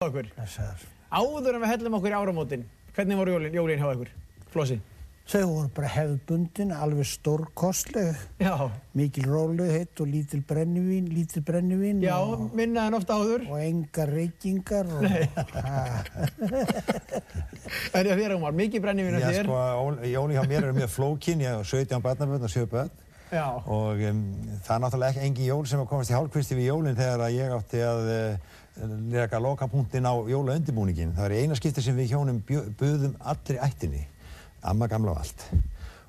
okkur. Áður en við hellum okkur í áramótin, hvernig voru jólin, jólin hjá okkur? Flossi? Þau voru bara hefðbundin, alveg stórkostleg, Já, mikil róluheit og lítil brennivín, lítil brennivín já, og, minna en ofta áður. og engar reykingar og Ha, En ég þér, Ómar, mikið brennivín af Já, þér. sko, ól- jólin hjá mér eru mjög flókin, ég hef 17 barnabönd og 7 börn Já, og um, það er náttúrulega ekki engin jól sem að komast í hálfkvisti við jólin þegar að ég átti að uh, lega lokapunktin á jólaundibúningin. Það er eina skipti sem við hjónum buðum allri ættinni, amma gamla og allt.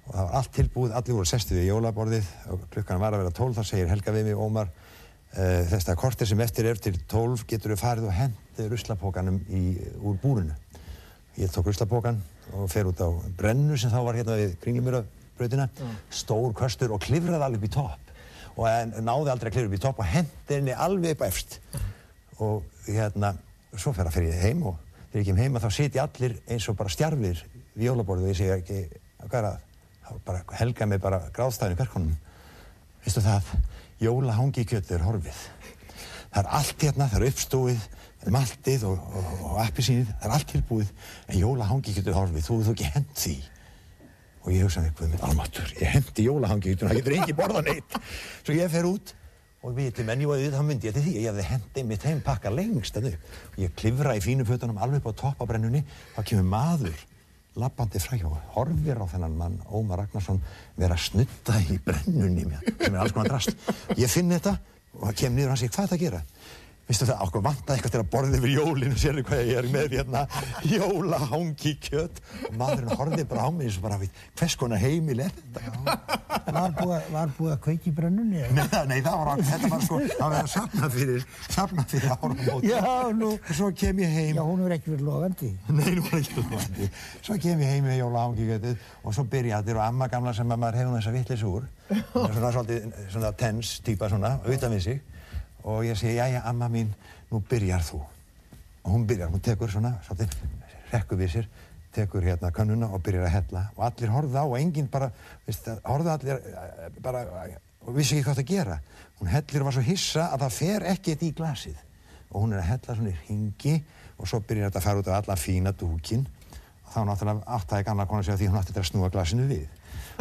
Og það var allt tilbúið, allir voru sestu við jólaborðið og klukkan var að vera 12, þá segir Helga við mig, Ómar, uh, þess að kortir sem eftir er til 12 getur við farið og hendið ruslapókanum í, úr búrinu. Ég tók ruslapókan og fer út á brennu sem þá var hérna við kringlumýrabrautina, stór köstur og klifraði alveg upp í topp og en, náði aldrei að klifra upp í topp og hendi henni alveg upp efst og hérna, svo fer að fer ég heim og þegar ég kem heima þá sitja allir eins og bara stjarfir við jólaborðið. Og ég segi ekki, hvað er að, þá bara helga mig bara gráðstæðinu perkonum veistu það, jólahangi kjötið er horfið. Það er allt hérna, það er uppstóið maltið og, og, og appisínið það er allt tilbúið, en jólahangi kjötið er horfið. Þú þú ekki hend því. Og ég hugsa mig, hvað minn almatur ég hendi jólahangi kjötið, það getur ekki borða neitt. Svo ég fer út og viti menn, jú, þá myndi ég til því ég hefði hendi mitt heim pakka lengst en og ég klifra í fínu fötunum alveg upp á toppabrennunni þá kemur maður lappandi fræjá, horfir á þennan mann Ómar Ragnarsson vera að snutta í brennunni mér, sem er alls konar drast ég finn þetta og það kemur niður og hann segir, hvað er það að gera? Vistu það, okkur vantaði eitthvað til að borða yfir jólinu, sérðu hvað ég er með hérna, jólahangi kjött og maðurinn horfið bara á mig eins og bara, hvers konar heimil er þetta? var, búið, var búið að kveiki brennunni? Nei, nei, það var, þetta var sko, það var að safna fyrir, safna fyrir áramóti. Já, nú, Og svo kem ég heim, já, hún er ekki verið lofandi. nei, nú var ekki lofandi. Svo kem ég heim með jólahangikötið og svo byrja allir og amma gamla sem að maður hefur Og ég segi, jæja, amma mín, nú byrjar þú. Og hún byrjar, hún tekur svona, svolítið, sér, tekur hérna könnuna og byrjar að hella. Og allir horfðu á og enginn bara, veist, horfðu allir eh, bara, og vissi ekki hvað það gera. Hún hellir og var svo hissa að það fer ekkert í glasið. Og hún er að hella svona í ringi og svo byrjar þetta að fara út af allan fína dúkin. Og þá náttúrulega áttaði gamla konar sig að því hún átti þetta að snúa glasinu við.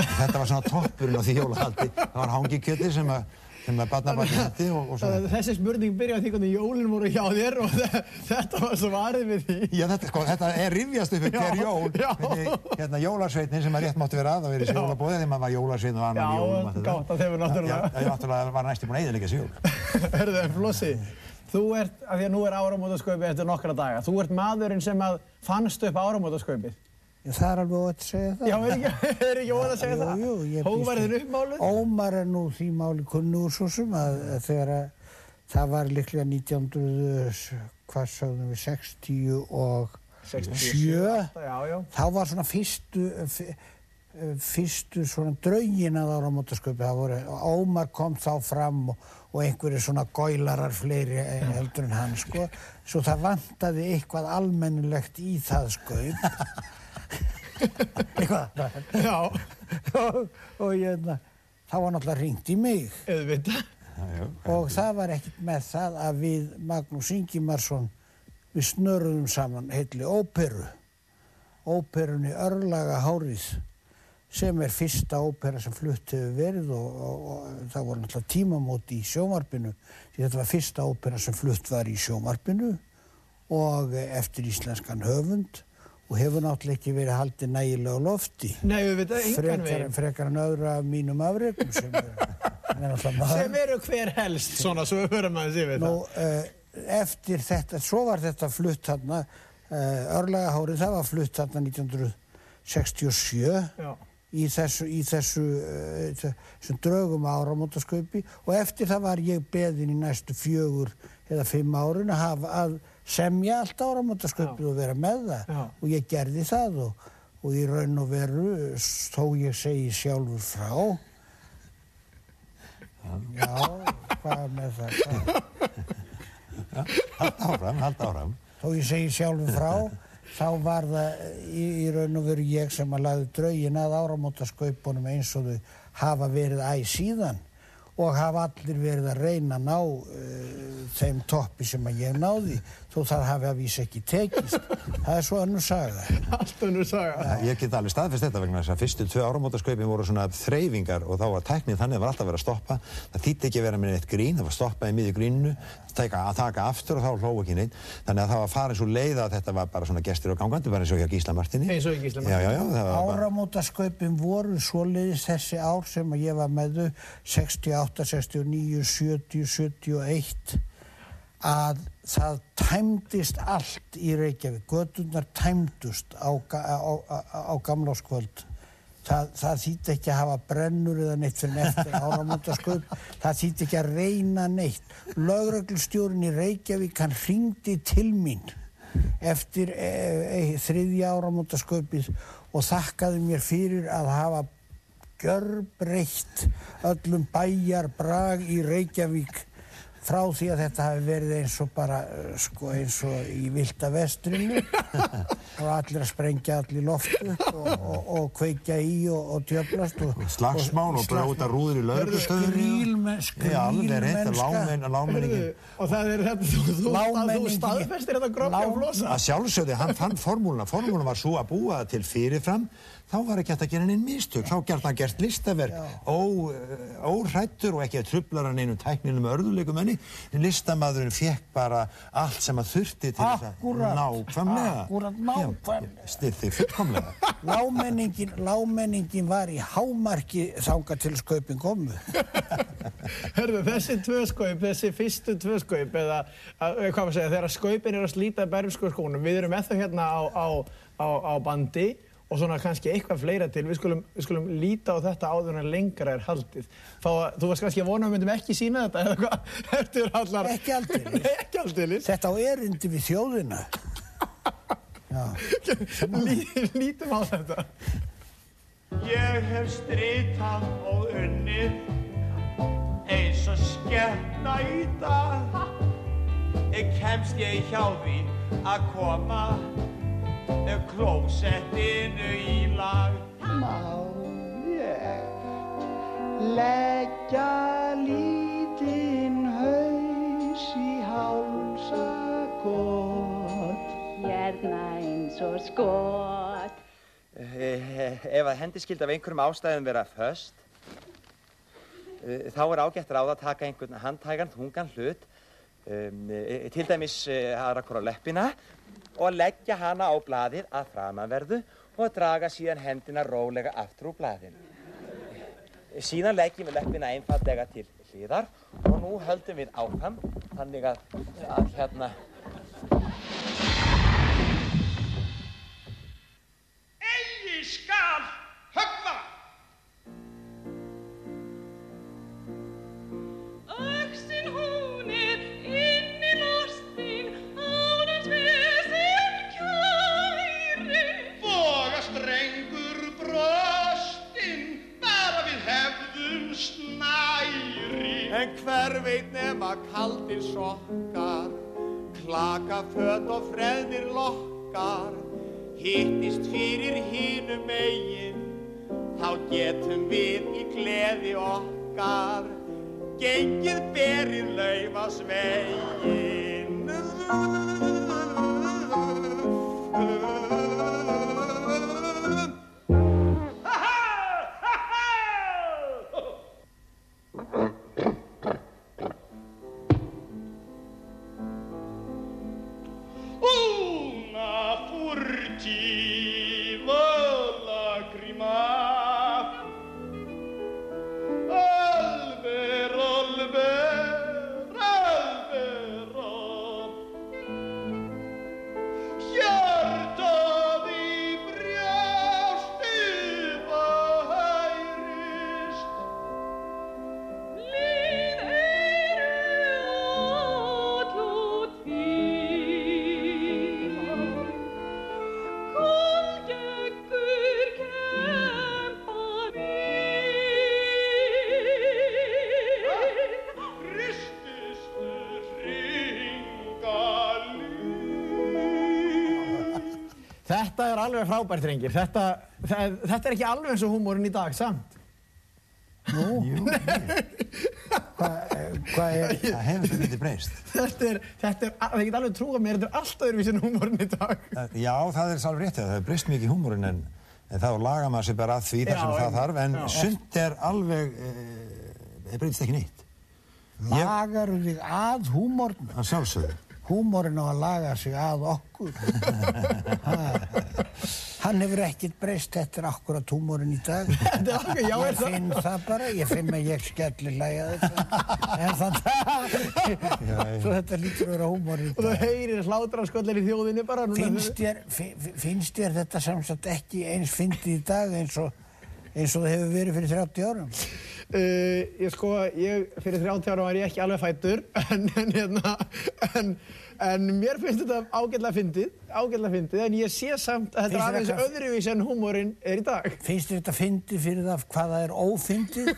Og þetta var svona toppurinn á því jólahaldi. Það var hangi kjöti sem að, svona. þessi spurning byrjaði því hvernig jólin voru hjá þér og þe- þetta var svarið við því. Já, þetta, sko, þetta er rifjast upp Já, jól. já. Hvernig, hérna, jólarsveitnin sem að rétt mátti vera að það verið Já. jólabóðið þegar maður var jólarsveitn og annan Já, jólum. þetta. gátt að þeir voru náttúrulega. Já, já, náttúrulega var næstu búin að eðilegja sig jól. Hörðu, Flossi, þú ert, af því að nú er áramótaskaupið eftir nokkra daga, þú ert maðurinn sem að fannst upp áramótaskaupið. Það er alveg ótt að segja það. Já, er ekki, er ekki óvægt að segja Jú, það? jú, ég býst Hóvarðin uppmáluð? Ómar er nú því máli kunnugur svo sem að, þegar að það var líklega 1900, hvað sagðum við, 60 og 7, Já, já. þá var svona fyrstu, fyrstu svona draugin að áramótasköpi, það voru, Ómar kom þá fram og, og einhverju svona góilarar fleiri eh, heldur en hann, sko, svo það vantaði eitthvað almennilegt í það skaup. eitthvað, Já, og, og ég, þá var náttúrulega ringt í mig. Auðvitað. og það var ekkert með það að við Magnús Ingimarsson við snörðum saman heitli óperu. Óperunni Örlaga Hárið sem er fyrsta ópera sem flutt hefur verið og, og, og það voru náttúrulega tímamóti í sjómarpinu því þetta var fyrsta ópera sem flutt var í sjómarpinu og eftir íslenskan höfund og hefur náttúrulega ekki verið haldið nægilega á lofti Nei, auðvitað, engan frekar, veginn. frekar en öðru af mínum afreikum sem er, sem er eru hver helst, svona, svo höfum maður sér við Nú, það. uh, eftir þetta, svo var þetta flutt þarna, uh, örlagahárið, það var flutt þarna 1967 Já. í þessu, í þessu, uh, þessum draugum áramótaskaupi og eftir það var ég beðin í næstu fjögur eða fimm árun að hafa að semja allt áramótaskaupið og vera með það Já. og ég gerði það og, og í raun og veru þó ég segi sjálfur frá Já, hvað með það? Hvað? Halda áfram, halda áfram. þó ég segi sjálfur frá þá var það í, í raun og veru ég sem að laði draugin að áramótaskaupunum eins og þau hafa verið æg síðan og hafa allir verið að reyna að ná uh, þeim toppi sem að ég náði þó það hafi að vísa ekki tekist. Það er svo önnur saga. Allt önnur saga. Ja, ég get alveg staðfest þetta vegna þess að fyrstu tvö áramótaskaupin voru svona þreyfingar og þá var tæknið þannig að það var alltaf verið að stoppa. Það þýtti ekki að vera með neitt grín, það var stoppað í miðju gríninu, að taka aftur og þá hlóðu ekki neitt. Þannig að það var farin svo leið að þetta var bara svona gestur og gangandi, bara eins og hjá Gísla Martini. Eins og hjá Gísla Martini. Áramótaskaupin voru svoleiðis þessi ár sem að ég var með þau, 68, 69, 70, 71 að það tæmdist allt í Reykjavík, gödunar tæmdust á, á, á, á gamláskvöld. Það, það þýtti ekki að hafa brennur eða neitt fyrir eftir áramótasköp, það þýtti ekki að reyna neitt. Lögreglustjórin í Reykjavík hann ringdi til mín eftir e, e, þriðja áramótasköpið og þakkaði mér fyrir að hafa gjörbreytt öllum bæjar brag í Reykjavík frá því að þetta hafi verið eins og bara sko eins og í vilda vestrinu. Og allir að sprengja allir loftu og, og, og kveikja í og, og tjöflast slagsmán og bróta rúður í lögurskriðinu lámenningin og það er þetta þú, þú staðfestir þetta grókja og flosa. Að sjálfsögði hann fann formúluna. Formúluna var svo að búa til fyrirfram. Þá var ekki hægt að gera neinn mistök. Þá gert hann gert listaverk. Óhrættur og ekki að trubla hann einum tækninum örðuleikum enni listamæðurinn fekk bara allt sem að þurfti til þess að nákvæmlega. Akkurat nákvæmlega. Styrði fullkomlega. Lámenningin, lámenningin var í hámarki þanga til skaupin komu. Hörðu, þessi tvö skaup, þessi fyrstu tvö skaup eða, að, hvað maður segja, þegar skaupin er að slíta berfsku skónum, við erum eða hérna á, á, á, á bandi og svona kannski eitthvað fleira til. Við skulum, við skulum líta á þetta áður en lengra er haldið. Þá, þú varst kannski að vona að við myndum ekki sína þetta eða hvað? Þetta er allar... Ekki aldeilis. Nei, ekki aldeilis. Þetta á erindi við þjóðina. Lí, lítum á þetta. Ég hef stritað og unnið eins og skemmna í dag. Kemst ég hjá því að koma klósettinu í lag. Má ég leggja lítinn haus í hálsakot? Hérna eins og skot. Ef að hendi skild af einhverjum ástæðum vera föst þá er ágætt ráð að taka einhvern handtægan, þungan hlut um, til dæmis aðra hvora leppina og leggja hana á blaðið að framanverðu og draga síðan hendina rólega aftur úr blaðinu. Síðan leggjum við leppina einfallega til hliðar og nú höldum við áfram þannig að, að hérna... Egi skal snæri. En hver veit nema kaldir sokkar klaka föt og freðnir lokkar. Hittist fyrir hínum megin þá getum við í gleði okkar gengið berið lauma svegin Þetta er alveg frábært, reyngir. Þetta, það, þetta er ekki alveg eins og húmórin í dag, samt? Nú, Hvað hva er, Það hefur svo lítið breyst. Þetta er, þetta er, það get alveg trúa mér, þetta er allt öðruvísi en húmórin í dag. Eh, Já, það er alveg rétt, það hefur breyst mikið húmórin en, en þá laga maður sér bara að því þar sem það þarf en Já. sumt er alveg, e, það breytist ekki neitt. Ég, lagar þig að húmórn? að sjálfsögðu. Húmórin á að laga sig að okkur. Ha. Hann hefur ekkert breyst eftir akkurat húmórin í dag. Ég finn það bara, ég finn að ég skelli hlæja þetta. En þannig svo þetta lítur að vera húmórin í Og þú dag. heyrir hlátraskollir í þjóðinni bara. Finnst þér, fi- fi- finnst þér þetta samsagt ekki eins fyndið í dag eins og, eins og það hefur verið fyrir 30 árum? Uh, ég sko, ég, fyrir 30 ára var ég ekki alveg fættur, en, en, hérna, en, en mér finnst þetta ágætlega fyndið, ágætlega fyndið, en ég sé samt að þetta er aðeins eitthvað- öðruvísi en húmórin er í dag. Finnst þetta fyndið fyrir það hvað það er ófyndið?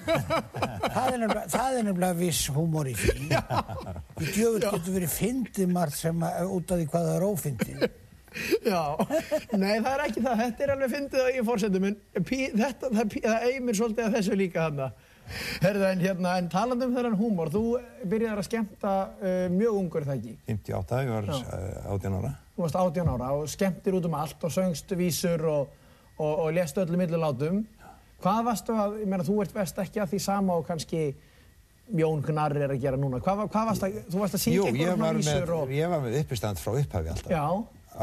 það, er nefnilega, viss húmór í því. Í djöfull getur verið fyndið margt sem að, út af því hvað það er ófyndið. Já, nei það er ekki það, þetta er alveg fyndið í fórsendum, en pí, þetta, það, það eigir svolítið að þessu líka þarna. Herðu, en hérna, en talandi um þennan húmór, þú byrjaðir að skemmta uh, mjög ungur það ekki. 58, ég var uh, 18 ára. Þú varst 18 ára og skemmtir út um allt og söngst vísur og, og, og lest öllu millulátum. Hvað varstu að, ég meina, þú ert vest ekki að því sama og kannski Jón Gnarr er að gera núna. Hvað, hvað varst að, þú varst að syngja Jú, einhverjum vísur með, og, ég var með uppistand frá upphafi alltaf. já,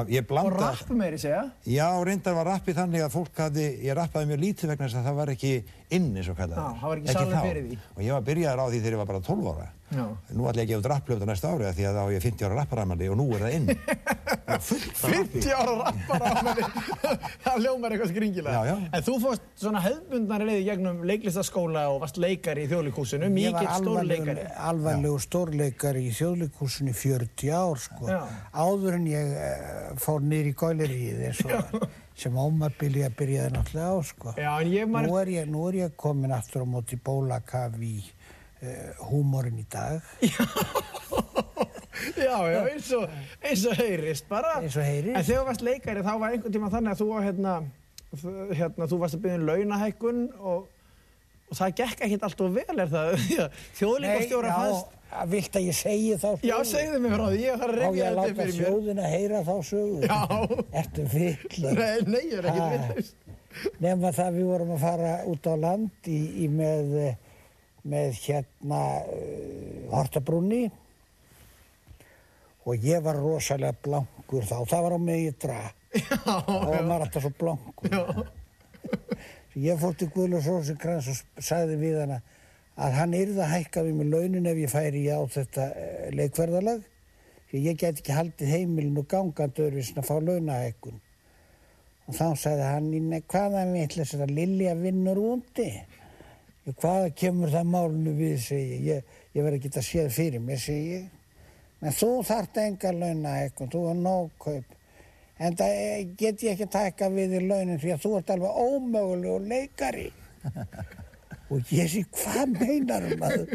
Ég og blanda... rapp meiri segja. Já, reyndar var rappið þannig að fólk hafði, ég rappaði mjög lítið vegna þess að það var ekki inn eins og kallað. Já, það var ekki salur fyrir því. Og ég var byrjaður á því þegar ég var bara 12 ára. Já. Nú ætla ég að gefa út rapplöfut á næsta ári af því að þá er ég 50 ára rapparamandi og nú er það inn. Það var fullt af rappi. 50 ára rappar á henni. það ljómar eitthvað skringilega. Já, já. En þú fórst svona hefðbundnari leiði gegnum leiklistaskóla og varst leikari í þjóðlíkúsinu, Ég var mikill stórleikari. alvarlegur, stórleikari í þjóðleikúsinu í 40 ár, sko. Áður en ég uh, fór niður í gæleríið eins og sem ómabili að byrjaði náttúrulega á, sko. Já, man Nú er ég, nú er ég komin aftur á móti bólakaf í uh, húmórin í dag. Já, já, eins og, eins og heyrist bara. Eins og heyrist. En þegar þú varst leikari þá var einhvern tíma þannig að þú, hérna, hérna, þú varst að byggja um launahækkun og, og það gekk ekkert allt of vel, er það? Þjóðleikastjóra já, fannst... vilt að ég segi þá sögu? Já, segðu mig frá því, ég þarf að Á ég reyna að þetta láta fyrir mér. sjóðin að heyra þá sögu? Já. Ertu vill? Nei, nei, ég er ekkert villust. Nefna það við vorum að fara út á land í, í með, eh, með hérna uh, Hortabrúnni og ég var rosalega blankur þá. Það var á mig ég dra. Já, Þá var maður alltaf svo blankur. Svo ég fór til Guðlur Rósinkrans og sagði við hana að hann yrði að hækka við með launin ef ég færi á þetta uh, leikverðalag. Ég get ekki haldið heimilin og gangandi öðruvísin að fá launahækkun. Og þá sagði hann, "Nei, hvaða vitlis er að Lilja vinnur? Ég, hvaða kemur það málinu við, segi ég. Ég, verði ekki að séð fyrir mér, segi ég. Men þú þarft enga launahækkun, þú er nóg kaup. En það eh, get ég ekki að taka við í launin því að þú ert alveg ómögulegur leikari. Og ég sé, hvað meinar maður?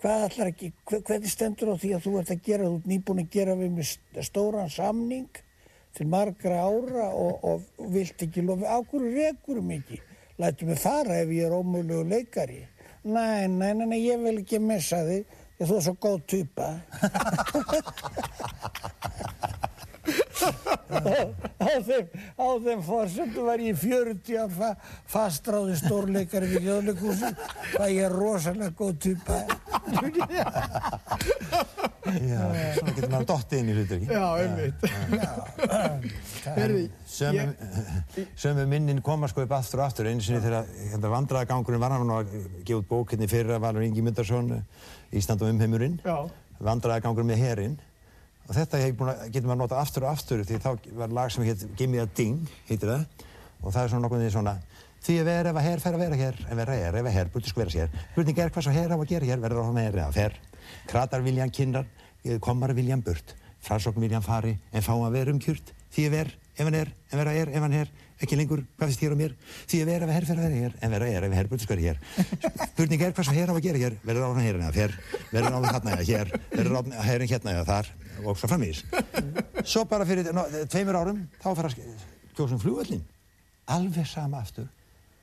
Hvað allar ekki, hver- hvernig stendur á því að þú ert að gera, þú ert nýbúin að gera við með st- stóran samning til margra ára og, og, og vilt ekki lofi, á hverju rekurum ekki? Lætu mig fara ef ég er ómögulegu leikari. Nei, nei, nei, nei, ég vil ekki missa þig, að þú er svo góð typa. á þeim, þeim fórsöndu var ég 40 ár fa fastráði stórleikari við þjóðleikúsi hvað ég er rosalega góð typa Já, svona getur maður dottið inn í hlutur Já, einmitt. Heyrðu, Sömu, minnin koma sko upp aftur og aftur. Einu sinni þegar hérna, vandræðagangurinn var hann að gefa út bók hérna fyrra Valur Ingi Myndarsson Ísland og umheimurinn. Já. vandræðagangurinn með herinn og þetta að, getur maður notað aftur og aftur því þá var lag sem heit Gimme a Ding heitir það. Og það er svona nokkuð því svona því að vera ef að her fer að vera hér en vera er ef að her búið skvera sér. Spurning er hvað svo her á að gera hér verður áfram með er eða fer. Kratar viljan kinnar komar viljan burt. Frásokn viljan fari en fá að vera umkjurt því að ver ef hann er en vera er ef hann er ekki lengur hvað finnst hér og mér því að vera ef að her fer að vera hér en vera er ef að her búið skvera hér. Spurning er hvað svo her á að gera hér verður áfram hér eða fer verður áfram þarna eða hér? Verður áfram herin hérna þar og svo framvís svo bara fyrir no, tveimur árum þá fara kjósum flugvöllin alveg sama aftur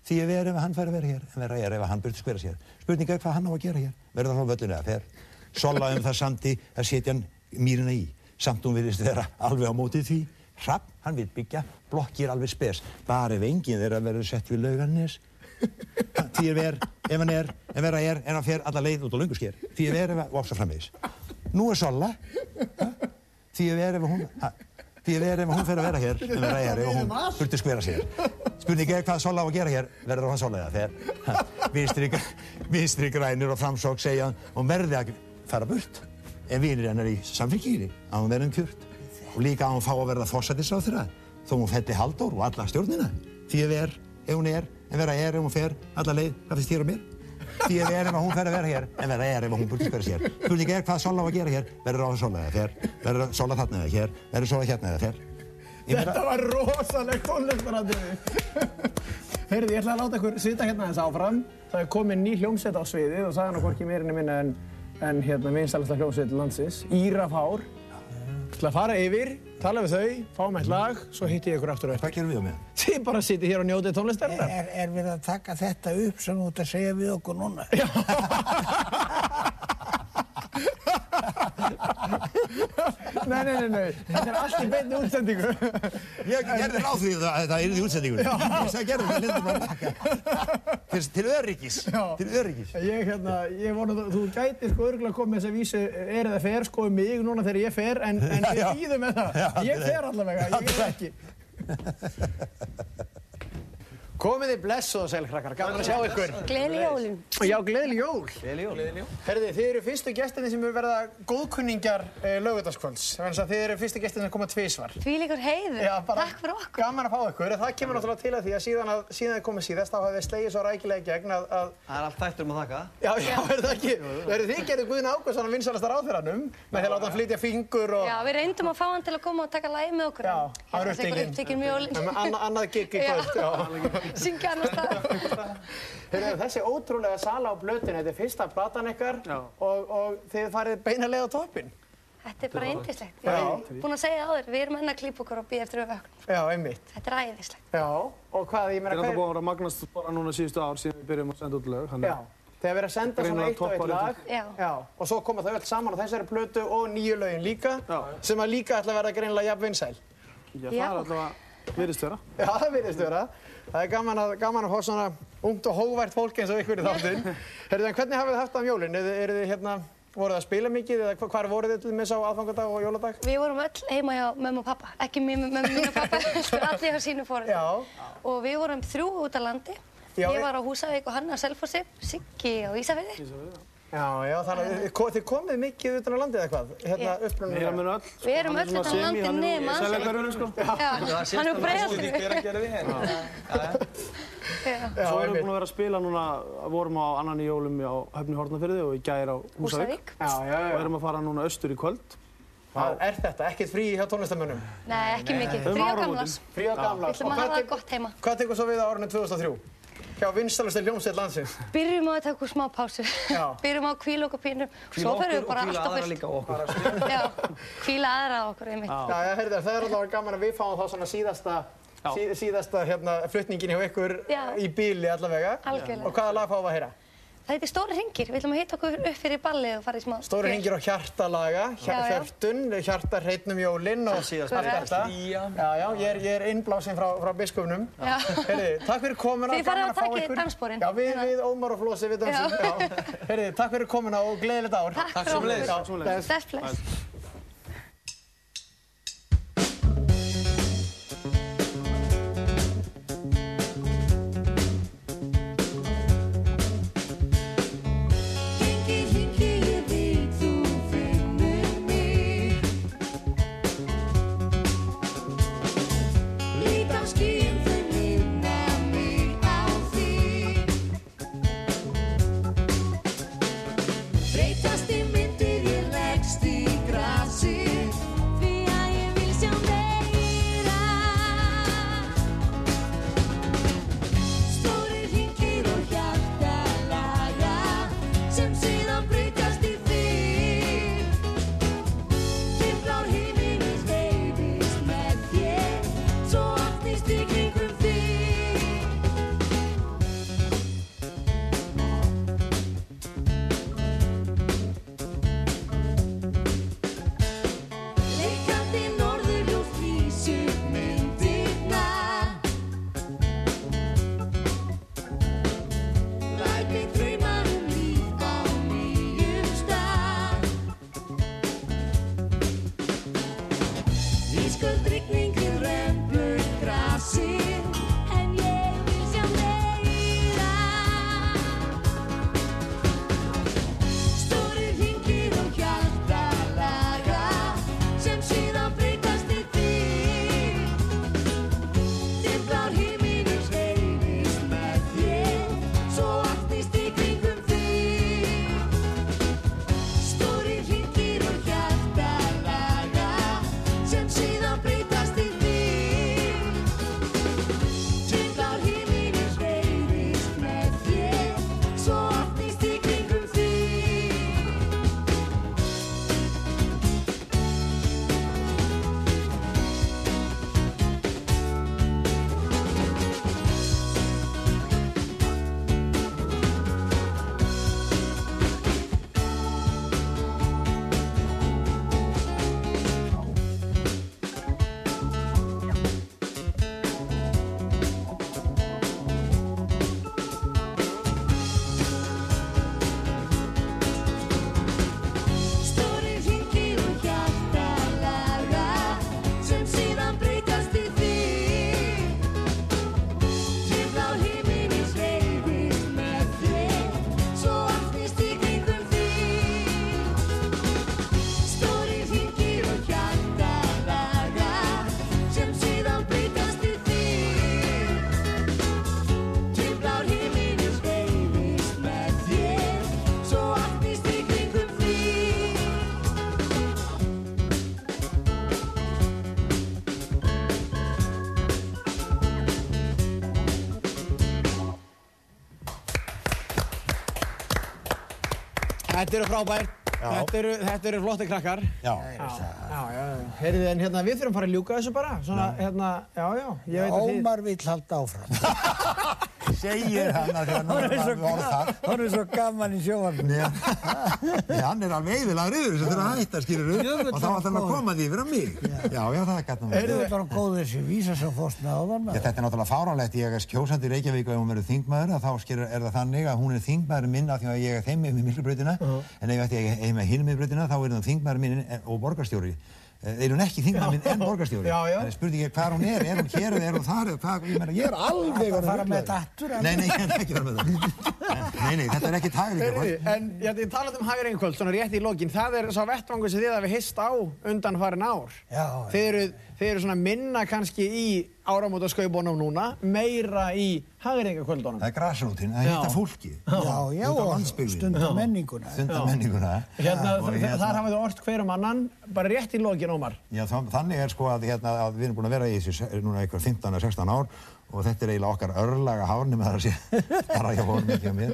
Því ég verð ef hann fær að vera hér, en vera er ef hann byrði skvera sér. Spurning er hvað hann á að gera hér. Verður það frá völlinu eða fer. Sola um það samti að setja hann mýrina í. Samt hún virðist vera alveg á mótið því. Hrapp, hann vil byggja, blokkir alveg spes. Bara ef enginn þeirra verður sett við laugarnes. Því er ver, ef hann er, ef vera er, en hann fer alla leið út á lungusker. Því er ver, ef hann, og svo framvegis. Nú er Sola, því er ver, ef hún, því er ver, ef hún fer að vera hér, en vera er, ef hún burti skvera sér. Spurning er hvað Sola á að gera hér, verður hann Sola eða. Ha? Vinstri, grænir og framsók segja og verði að fara burt. En vinir hennar í samfélgíri, að hún verði um kjört. Og líka að hún fá að verða fósættisráþurra, þó hún felli Halldór og alla stjórnina. Því er ver, ef hún er, en vera er, ef hún fer, alla leið, hvað finnst þér og mér? Því er ver ef hún fer að vera hér, en vera er ef hún burti skvera sér. Spurning er hvað Sola á að gera hér, verður á að Sola eða fer, verður Sola þarna eða hér, verður Sola hérna eða. Ég meina- Þetta var rosaleg tónlistarandriði. Heyrðu, ég ætla að láta ykkur sita hérna aðeins áfram. Það er komin ný hljómsveit á sviðið og sagði hann hvorki meirinni minna en, en hérna minnstælasta hljómsveit landsins, Írafár. Ætla að fara yfir, tala við þau, fá með eitt lag, svo hitti ég ykkur aftur og Hvað gerum við á meðan? Þið bara sitið hér og njótið tónlistarinnar. Er, er við að taka þetta upp sem þú ert að segja við okkur núna? Nei, nei, nei, nei, þetta er allt í beinni útsendingu. Ég gerði ráð því að þetta yrði útsendingur. Ég sagði gerði það, lindur bara baka. Til, til öryggis, Já. til öryggis. Ég, hérna, ég vona að þú gæti sko örgulega komið þess að vísu er eða fer sko um mig núna þegar ég fer en, en við býðum með það. Ég fer allavega, ég er ekki. Komið þið blessuð og sælkrakkar, gaman að sjá ykkur. Gleðileg jólin. Já, gleðileg jól. Gleðileg jól. Gleðileg jól. Herði, þið eru fyrstu gestinni sem eru verða góðkunningjar eh, lögutaskvölds. Þannig að þið eru fyrstu gestinni sem koma tvísvar. Því líkur heiður. Já, bara Takk fyrir okkur. Gaman að fá ykkur. Það kemur náttúrulega til að því að síðan að síðan þið komið síðast þá hafið þið slegið svo rækilega í gegn að, að Það er allt þættur um að þakka. Já, já, er það ekki? Verður þið gerðið Guðin Ágústsson að vinsalasta ráðherranum með því að láta hann flytja fingur og... Já, við reyndum að fá hann til að koma og taka lægi með okkur. Já, hann er hérna Já. já. Syngja annar stað. Heyrðu, þessi ótrúlega sala á blötinu, þetta er fyrsta platan ykkar Já. og, og þið farið beinarlega á toppinn. Þetta er bara yndislegt. Já. Við erum búin að segja það áður, við erum enn að klípa okkur og býja eftir við vöknum. Já, einmitt. Þetta er æðislegt. Já, og hvað, ég Þetta meina, er alltaf hvað búin að vera að magnast bara núna síðustu ár síðan við byrjum að senda út lög. þannig Já, að- þegar verið að senda svona eitt og eitt lag. þetta. Já. Og svo koma þau öll saman á þessari plötu og nýju lögin líka, Já. sem að líka ætla að verða greinilega jafn vinsæl. Já, það Já. er alltaf virðist vera. Já, það virðist vera. Það er gaman að, gaman að fá svona ungt og hóvært fólk eins og ykkur í þáttinn. Herðu, en hvernig hafið þið haft það um jólinn? Eru þið- eru þið hérna, voruð þið að spila mikið eða hva- hvar voruð þið til dæmis á aðfangadag og jóladag? Við vorum öll heima hjá mömmu og pappa. Ekki mér með mömmu mín og pappa, heldur allir hjá sínu fórum. Já. Og við vorum þrjú út á landi. Já, ég var á Húsavík og hann á Selfossi, Siggi á Ísafirði. Já, já, þannig að þið, ko- þið komið mikið utan á landið eða hvað? Hérna, Já. Við erum öll. Við erum er öll utan á semi, landi hann er nema Seljakverfinu, sko. Já, hann er breiðaltinu. hver að gera við hérna. Já. Já, Svo erum við búin að vera að spila núna, vorum á annan í jólum á Höfni Hortnafyrði og í gær á Húsavík. Húsavík. Já, já, Og já. erum að fara núna austur í kvöld. Hvað er þetta? Ekkert frí hjá tónlistamönnum? Nei, ekki mikið. Um Frí áramótin. gamlas. Frí á gamla. Við ætlum að hafa það gott heima. Hvað tekur svo við á árinu 2003? Hjá vinstalusti hljómsveit landsins. Byrjum á að taka okkur smá pásu. Já. Byrjum á að kvíla okkur pínu. Svo okkur ferum við og bara hvíla allt á aðra fullt. líka á okkur. Já, kvíla aðra okkur, einmitt. Já, já, heyrðu, það er allavega gaman að við fáum þá svona síðasta, Já. sí, síðasta hérna, flutningin hjá ykkur Já. í bíli allavega. Algjörlega. Og hvaða lag fáum við að heyra? Það heitir Stóri hringir. Við ætlum að hitta okkur upp fyrir ballið og fara í smá Stóri hringir á hjartalaga, hjörtun, hjarta hreitnum jólinn og síðast allt þetta. Já, já, ég er, ég er innblásinn frá, frá biskupnum. Heyrðu, takk fyrir komuna. Þið farið að taka í danssporin. Já, við, við Ómar og Flósi, við dansum. Heyrðu, takk fyrir komuna og gleðilegt ár. Takk fyrir okkur. Já, bless. Bless, Þetta eru frábær. Þetta eru, þetta eru flotti krakkar. Já. Já, já, já. Heyrðu, en hérna, við þurfum að fara að ljúka þessu bara. Svona, hérna, já, já, ég veit að þið... Ómar vill halda áfram. Segir hann að að Hann er svo orð þar. hann er svo gaman í sjóvarnu. Nei, hann er alveg eðilagur yfir þessu þegar að hætta, skilur Jöfull, og þá ætlar hann að koma því yfir á mig. Já, já, það er Þú mér. er bara góð þessi vísa sem fórst með áðan þetta er náttúrulega fáránlegt, ég er kjósandi í Reykjavík og ef hún verður þingmaður, að þá skilur, er það þannig að hún er þingmaður minn af því að ég er þeim með miklubrautina, en ef ég er borgarstjóri. Eh, Er hún ekki þingmaður minn en borgarstjóri? Já, já. Það er spurning ég hvað hún er, er hún hér eða er hún þar, eða hvað, ég meina, ég er alveg Að fara með en- Nei, nei, ég er ekki fara með það. Nei, nei, þetta er ekki. Heyrðu, en ég, talaði um hægir einhvöld, svona rétt í lokin. Það er sá vettvangur sem þið hafi hist á undan farin ár. Já, Þið þið eru svona minna kannski í áramótaskaupunum núna, meira í hægirengakvöldunum. Það er grasrútin, það Já. hitta fólki. Já, já, Út á og landsbyggðinni. stundum menninguna. Stundar menninguna. Hérna, þ- þar hafið þið orrt hver um annan, bara rétt í lokin, Ómar. Já, þannig er sko að, hérna, að við erum búin að vera í þessu núna eitthvað 15 eða 16 ár og þetta er eiginlega okkar örlaga hár nema það að sé bara hjá honum ekki á mér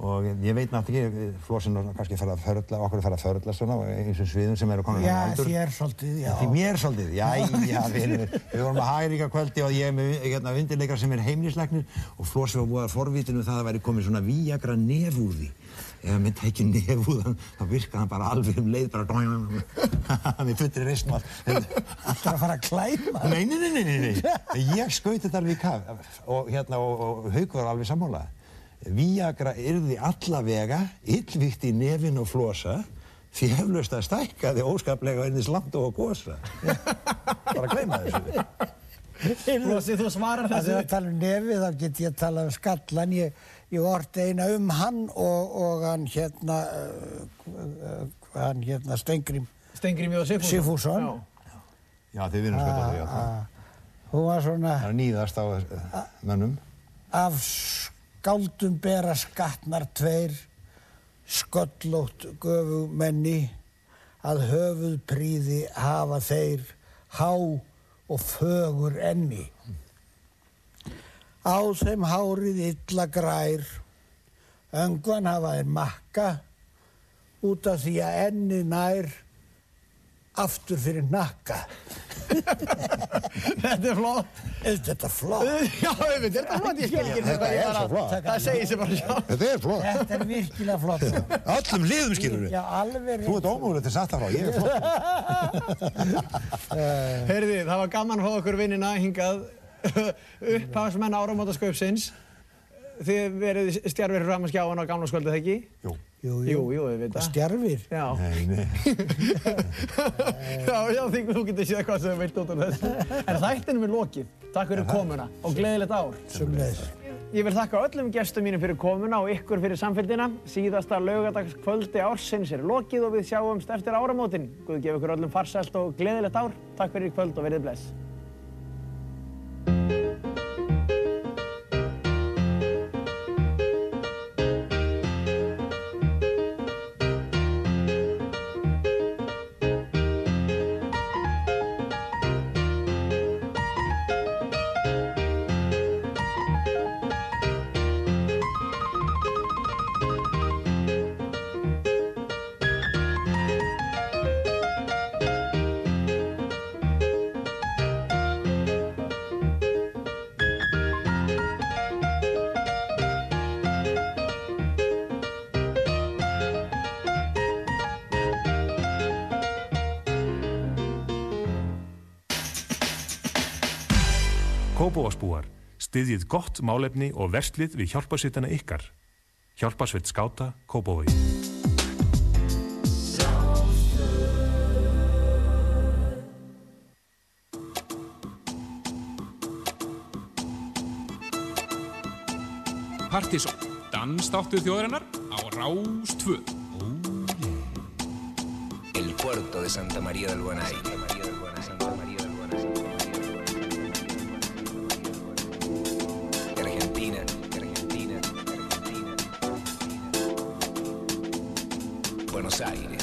og ég veit náttúrulega ekki, Flósinn er kannski að fara að förla, okkur að fara að förla svona á eins og sviðum sem eru komin Já, þér svolítið, já. Því mér svolítið, já, já, vinur, við vorum að hægríka kvöldi og ég er með hérna, vindileikar sem er heimlisleiknir og Flósi var búið að forvitinu það að væri komið svona víagra nefúði. Ef hann myndi ekki nefúðan, þá virkaði hann bara alveg um leið, bara hann er fullri reisn og allt. Það er að fara að klæma. Nei, nei, nei, nei, nei, nei. Ég skauti þetta alveg í kaf og, hérna, og, og Víagra yrði allavega, illvíkt í nefin og flosa, því heflaust að stækka því óskaplega einnig slant og gósa. Bara að gleyma þessu. Flossi, þú svarar Það þessu. er að tala um nefið, þá get ég að tala um skallan. Ég, ég orti eina um hann og, og hann hérna, uh, uh, hann hérna Stengrim Stengrim Jóð Sigfússon. Sigfússon. Já. Já, þið vinnum skjóta því að það. Hún var svona Það er nýðast á eh, mönnum. af skáldum bera skatnar tveir, sköllótt göfumenni, að höfuð príði hafa þeir há og fögur enni. Á þeim hárið illa grær, öngvan hafa þeir makka, út af því að enni nær aftur fyrir nakka. Þetta er flott. Er þetta flott? Já, þetta er flott, ég skil ekki. Þetta er bara- svo flott. Það segir sér bara sjálf. Þetta er flott. Þetta er virkilega flott. Öllum liðum skilur við. Já, alveg Þú ert ómögulegt til satt af frá, ég er flott. Heyrði, það var gaman að fá okkur vinnina hingað upphafsmenn áramótaskaupsins. Þið verið stjarfir fram að skjáin á gamla skvöldið, ekki? Jú. Jú, Jú, jú, við veit það. stjarfir? Já. Nei, nei. Já, já, því þú getur séð hvað sem þú veit út af þessu. En þættinum er lokið. Takk fyrir komuna og gleðilegt ár. Sumleis. Ég vil þakka öllum gestum mínum fyrir komuna og ykkur fyrir samfélgina. Síðasta laugadagskvöldi ársins er lokið og við sjáumst eftir áramótin. Guð gefa ykkur öllum farsælt og gleðilegt ár. Takk fyrir í kvöld og verið bless. Styðjið gott málefni og verslið við hjálpasveitana ykkar. Hjálpasveit skáta, Kópavogi. Partíson, dansdáttur þjóðarinnar á Rás 2. El puerto de Santa María del Guanay. Aires,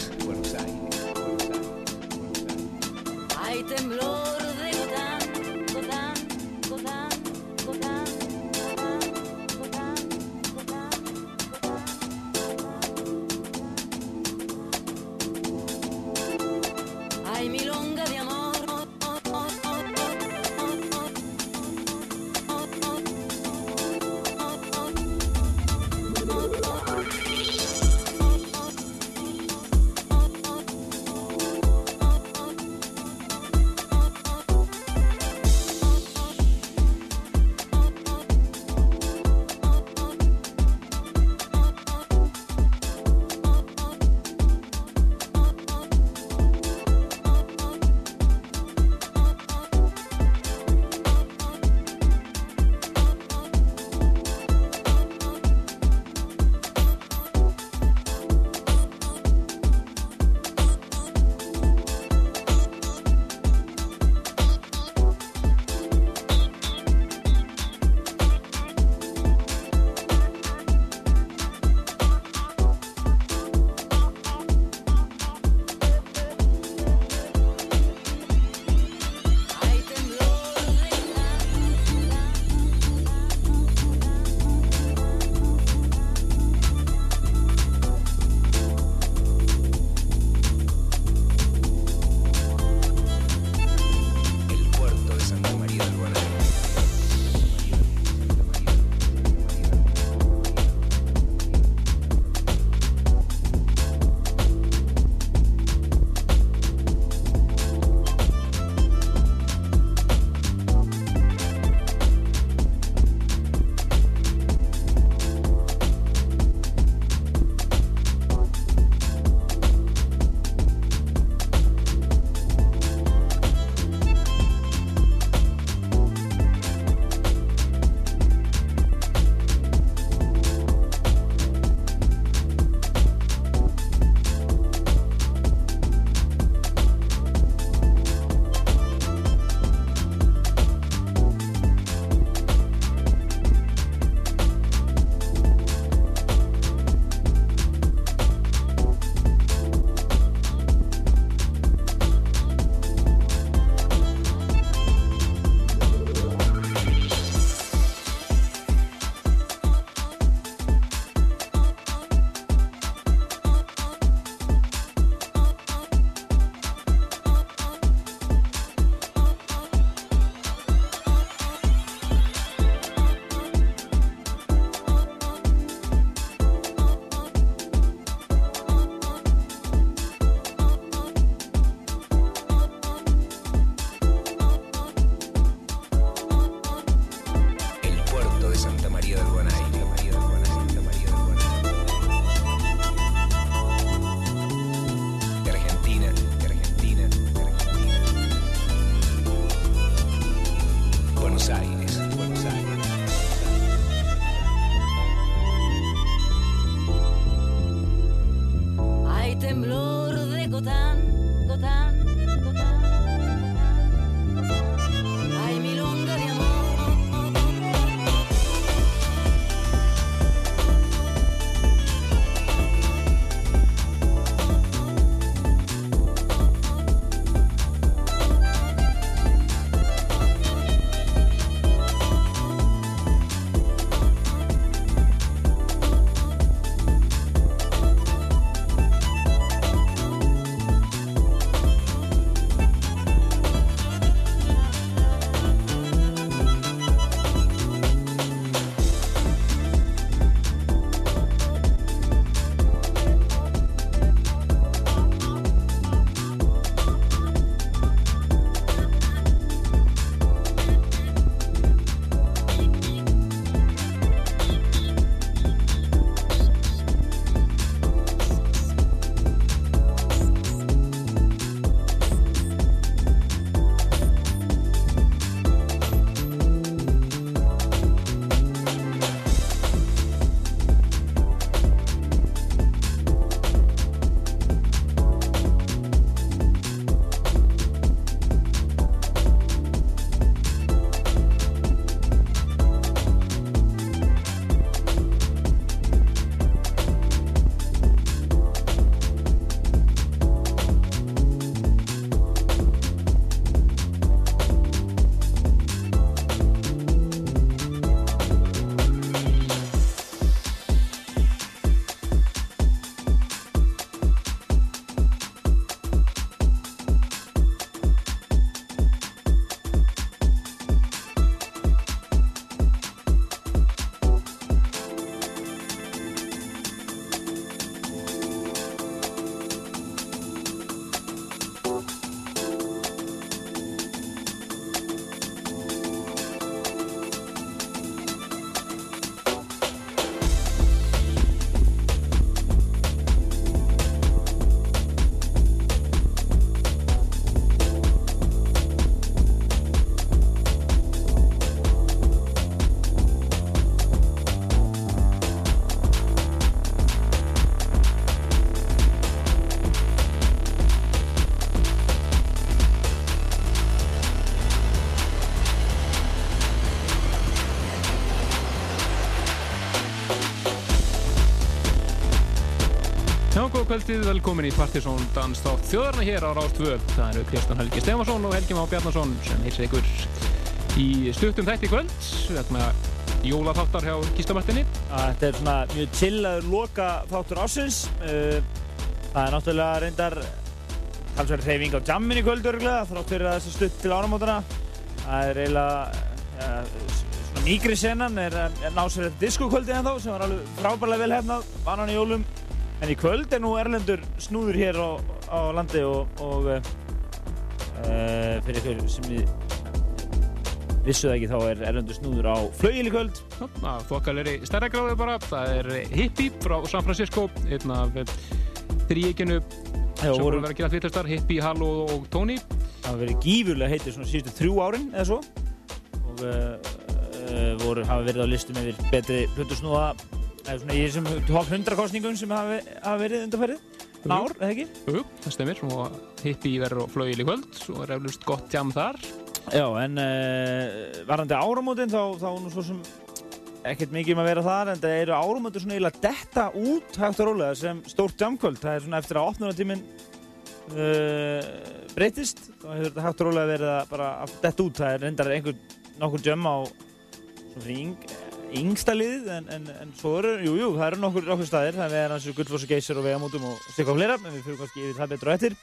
kvöldið, velkomin í Partisón Danstátt þjóðarna hér á Rástvö. Það eru Kristján Helgi Stefansson og Helgi Má Bjarnason sem heilsa ykkur í stuttum þætti kvöld vegna jólaþáttar hjá Gíslamartinni. Þetta er svona mjög chillaður loka þáttur ásins. Uh, Það er náttúrulega reyndar talsverð hreyfing á jammin í kvöld örgulega, þrátt fyrir að þessi stutt til áramótana. Það er eiginlega, ja, svona mýgri senan er, er ná sér þetta diskokvöldið en þá sem var alveg frábærlega vel hefnað, banan í jólum. En í kvöld er nú Erlendur snúður hér á, á landi og, og uh, fyrir ykkur sem við vissu það ekki þá er Erlendur snúður á flauil í kvöld. Það þokkalegri stærra gráðu bara. Það er Hippie frá San Francisco, einn af þrýekinu sem voru að vera að gera þvittastar, Hippie, Halló og Tony. Það hafa verið gífurlega heitir svona síðustu þrjú árin eða svo og uh, uh, voru, hafa verið á listum yfir betri hlutusnúða svona í þessum top 100 kostningum sem hafa, hafa verið undarfærið ár, eða ekki? Jú, það stemir. Og Hippie verður á flauil í kvöld. Og er eflust gott jam þar. Já, en uh, varandi áramótin þá, þá nú svo sem ekkert mikið um að vera þar en það eru áramótin svona eiginlega detta út hægt og rólega sem stórt jamkvöld. Það er svona eftir að opnunartíminn uh, breytist þá hefur þetta hægt og rólega verið að bara detta út. Það er reyndar einhver nokkur jam á svona fyrir yng, yngsta liðið en, en, en svo eru, jú, jú, það eru nokkur, nokkur staðir. Það er hans Gullfoss og Geysir og Vegamótum og stikka á fleira en við fyrir kannski yfir það betur á eftir.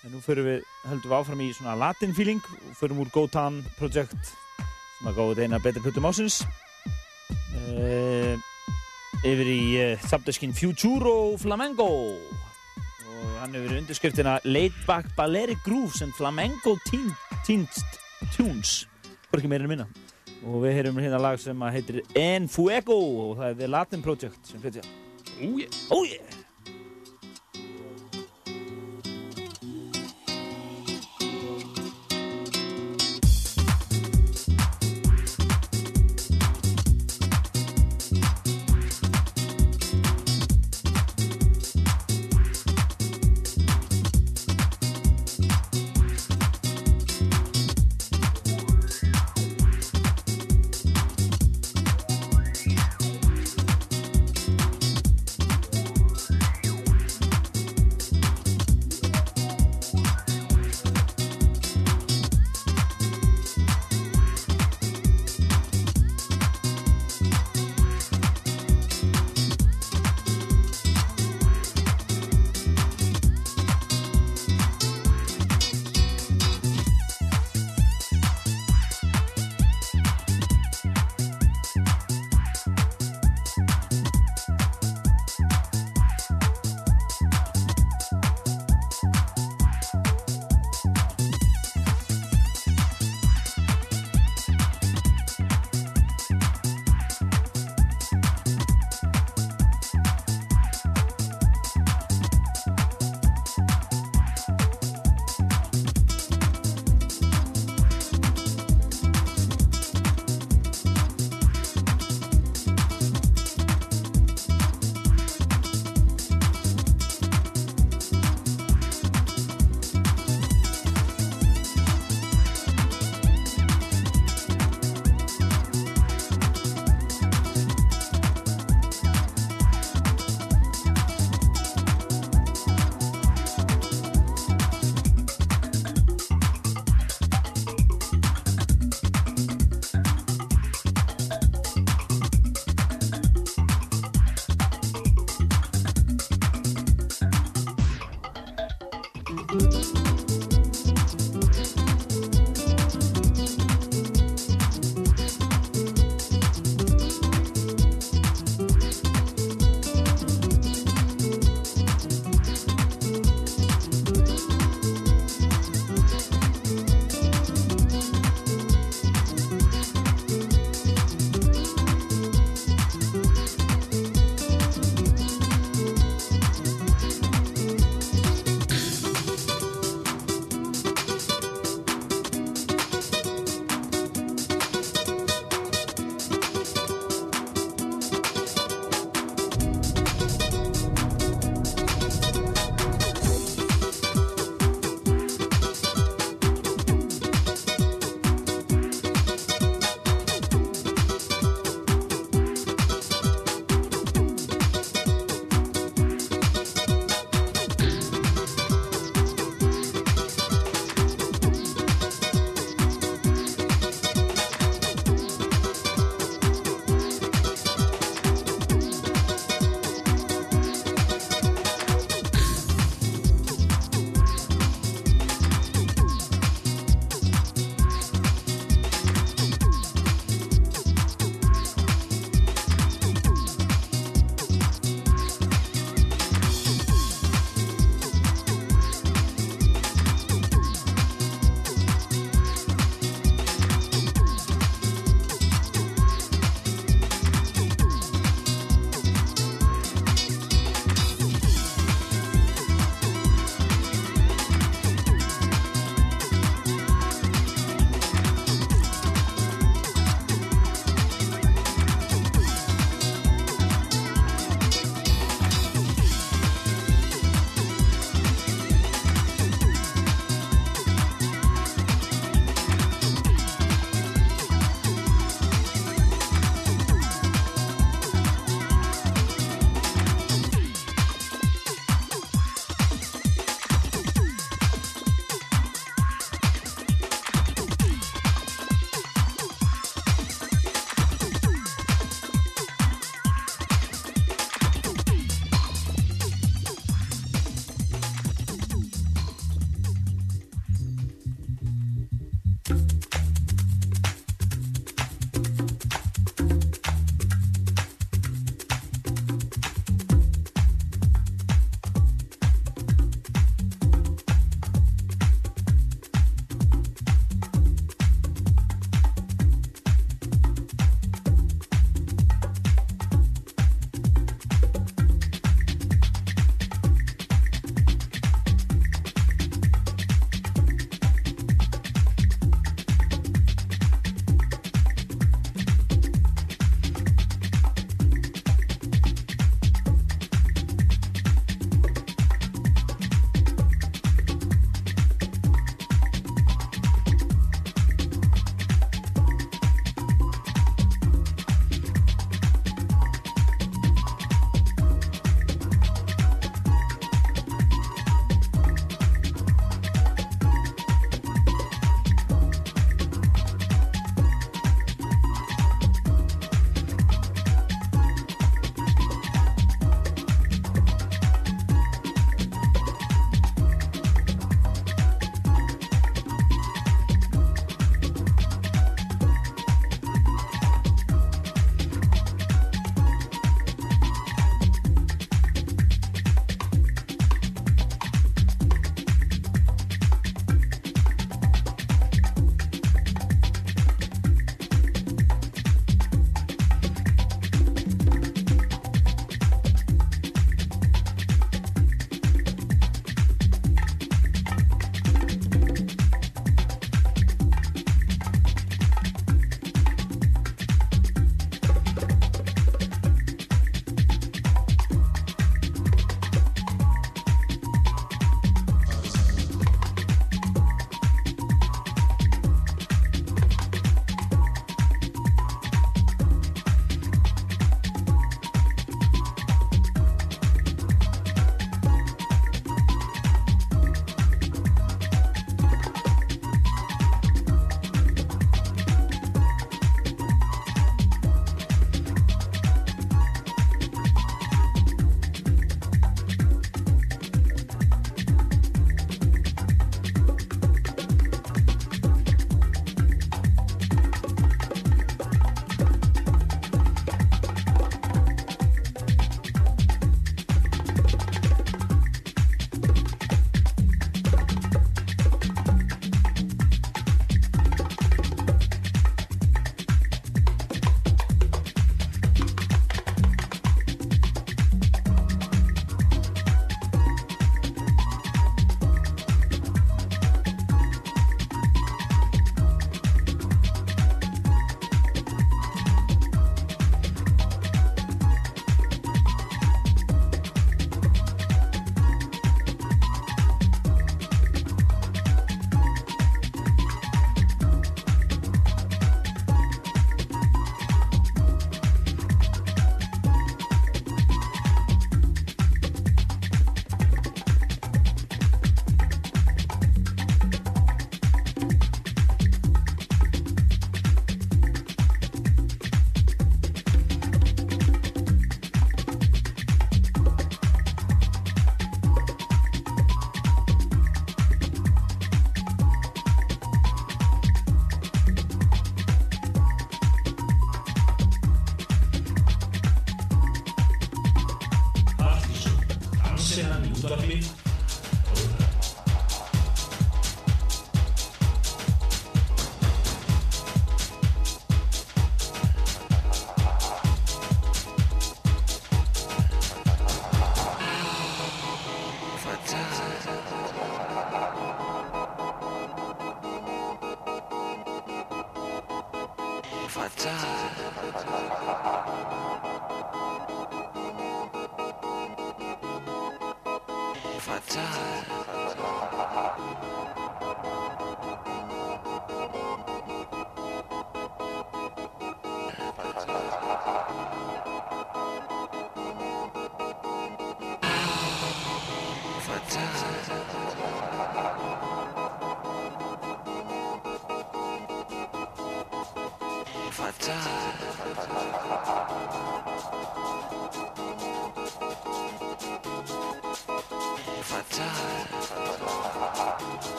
En nú fyrir við, höldum við áfram í svona latin feeling. Fyrir úr Gotan Project sem að góða eina betri plötum ásins uh, yfir í uh, subdiskin Futuro Flamengo. Og hann hefur undirskriftina Laid Back Balearic Grooves and Flamengo teen, Teens Tunes meira en minna og við heyrum hérna lag sem heitir En Fuego og það er The Latin Project sem flytja Oh yeah! Oh yeah!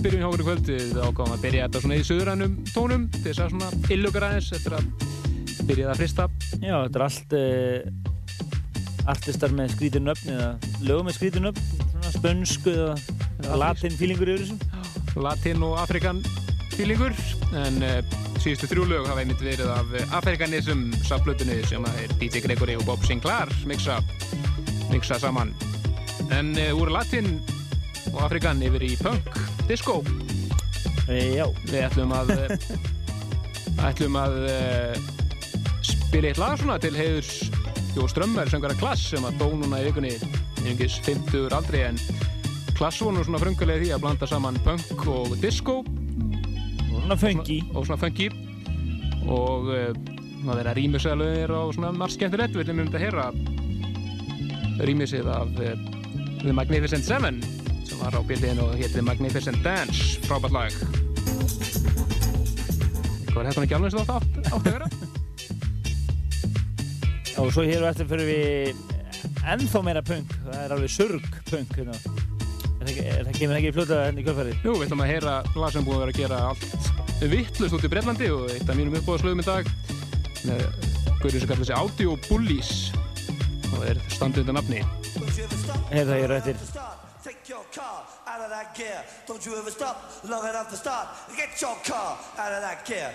Fín byrjun hjá okkur í kvöld. Við ákváðum að byrja þetta svona í söðurænum tónum til þess að svona illukar aðeins eftir að byrja það að frista. Já, þetta er allt uh, artistar með skrítin nöfn eða lögum með skrítin svona spönsku eða, latin fílingur yfir þessu. Latin og Afrikan fílingur en uh, síðustu þrjú lög hafa einmitt verið af Afrikanism saflutunni sem er DJ Gregory og Bob Sinclair mixa, mixa saman en uh, úr Latin og Afrikan yfir í punk, disco. Já. Við ætlum að uh, ætlum að uh, spila eitt lag svona til heiðurs Jó Strömmar, söngara Klass sem að dó núna í vikunni. Einhverjum 50 aldrei en Klass nú svona frungulega því að blanda saman punk og disco. Og svona funky. Og svona funky. Og það verða rýmisæðalöðir og svona margt skemmtilegt. Við viljum um þetta heyra rýmisið af The Magnificent Seven. sem var á bildinu og hétti Magnificent Dance frábært lag Hvað er þetta ekki alveg það átt, að vera? Og svo hér og eftir fyrir við ennþá meira punk, það er alveg surg punk hérna. Er það það kemur það ekki í fljóta henni í kvöldfæri? Jú, við ætlum að heyra lag sem búið að vera að gera allt vittlust út í Breitlandi og eitt af mínum uppbóðslögum í dag með gaurið sem kallar sig Audio Bullies og er standið undir nafni Heyrðu það hér og eftir your car out of that gear. Don't you ever stop long enough to start. Get your car out of that gear.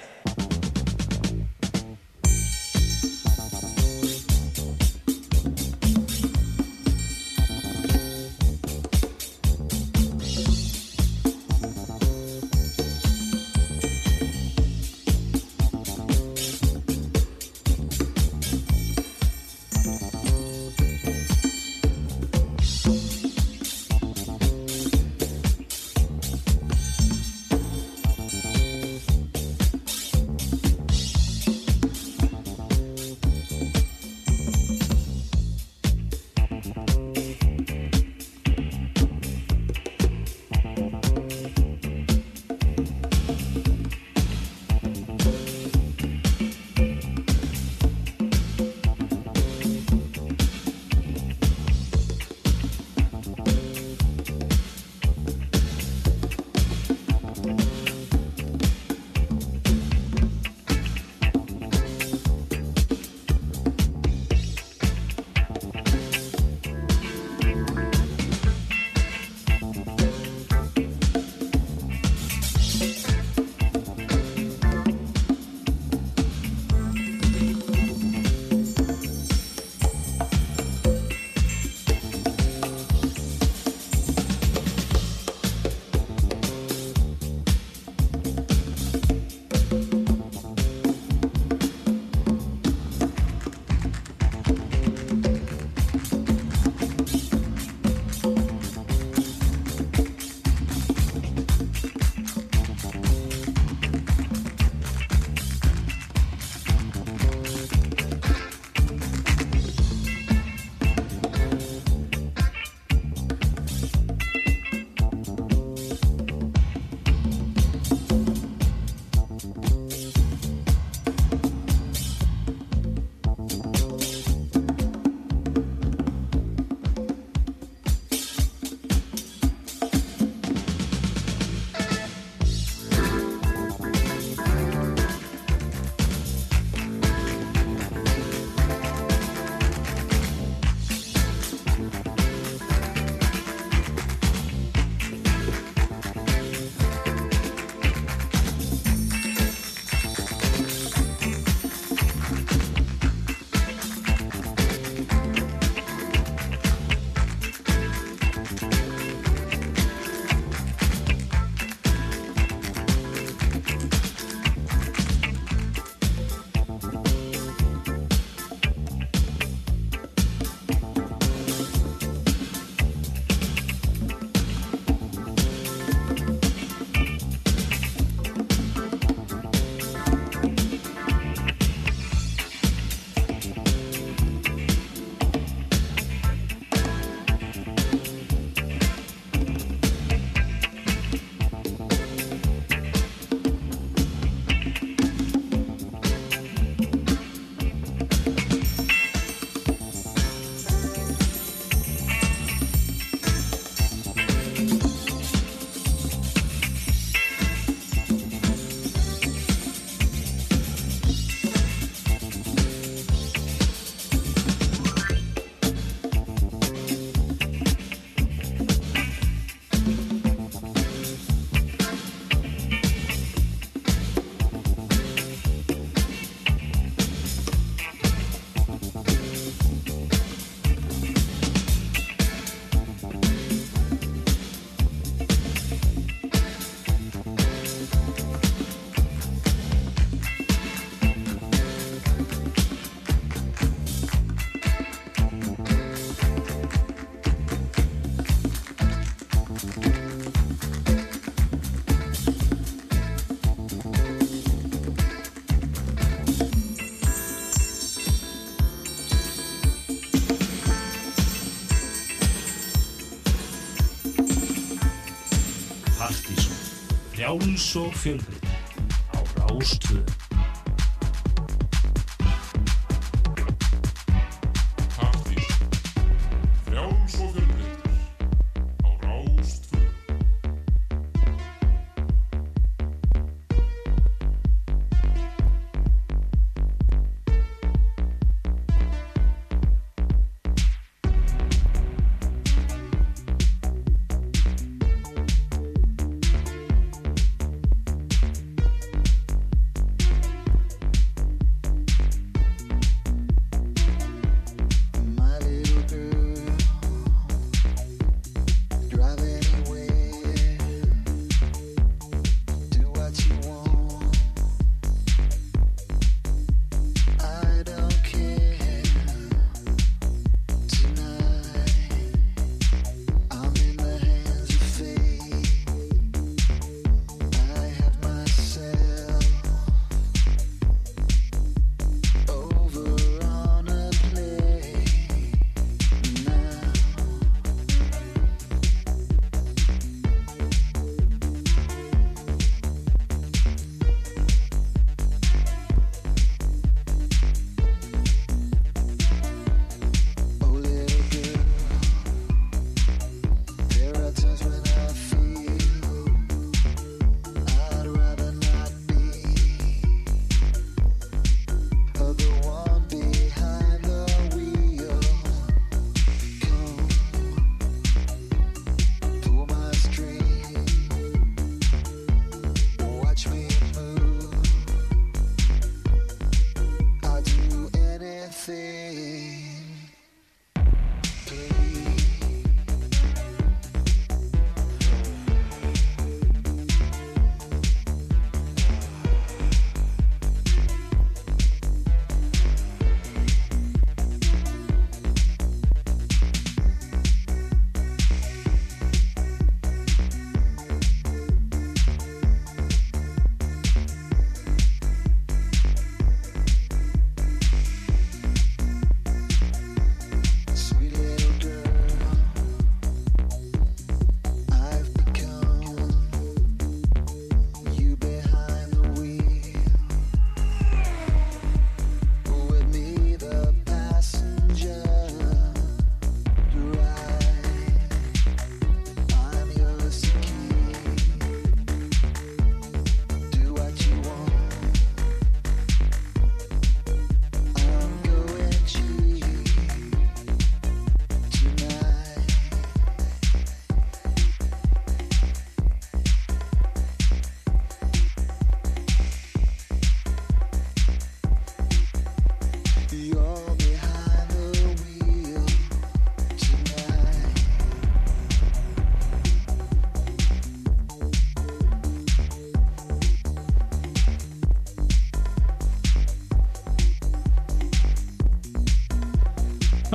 Um show siempre.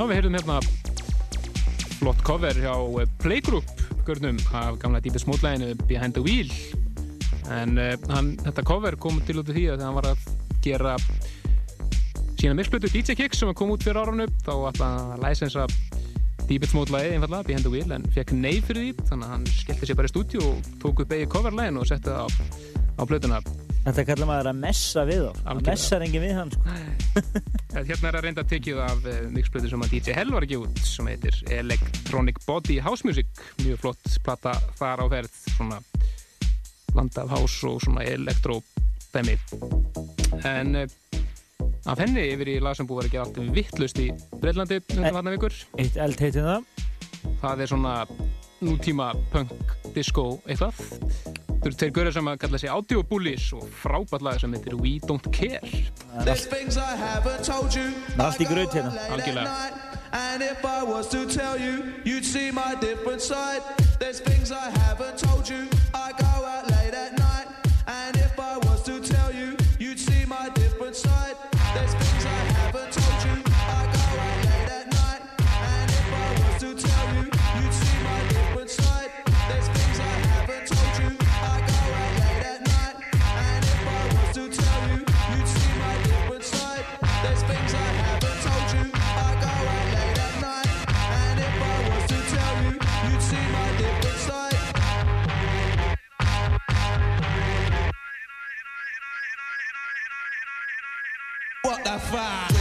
Já, við heyrðum hérna flott cover hjá eh, Playgroup görnum af gamla Deepest Mode-læginu Behind the Wheel. En uh, hann, þetta cover kom til út af því að hann var að gera sína mixplötu DJ Kicks sem kom út fyrir árafnu þá ætlaði hann að læsensa Deepest Mode-lægi einfallega Behind the Wheel en fekk nei fyrir því þannig að hann skellti sér bara í stúdíu og tók upp eigi coverlægin og setti það á, á plötuna Þetta kallar maður að messa við þá. Það messar engin við hann, sko. Hérna er að reynda tekið af uh, mixplötu sem að DJ Hell var ekki út sem heitir Electronic Body House Music. Mjög flott plata þar á ferð svona blanda af house og svona elektro dæmi. En uh, af henni yfir í lag sem búið að gera allt vittlust í Breitlandi undan þarna vikur. Eitt eld heitir það. Það er svona nútíma punk disco eitthvað Þú eru tveir görður sem að kalla sig Audio Bullies og frábært lag sem heitir We Don't Care There's things I haven't told you. Það allt í graut hérna. Algjörlega. And if I was to tell you, you'd see my different side. There's things I haven't told you. I go Botafogo.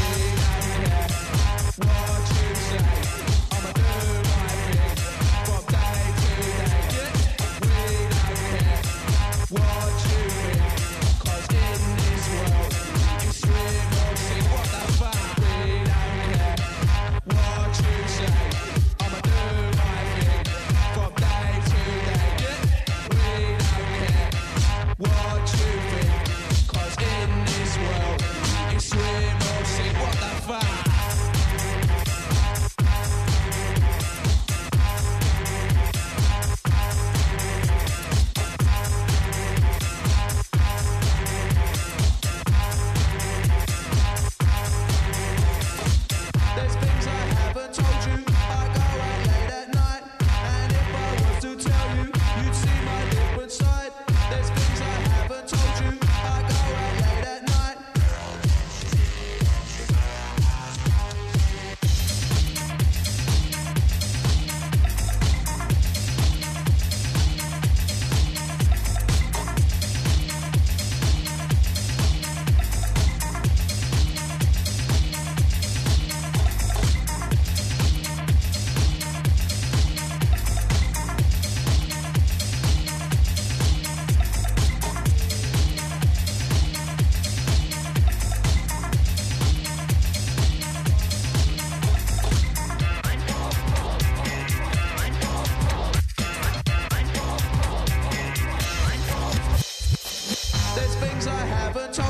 Things I haven't told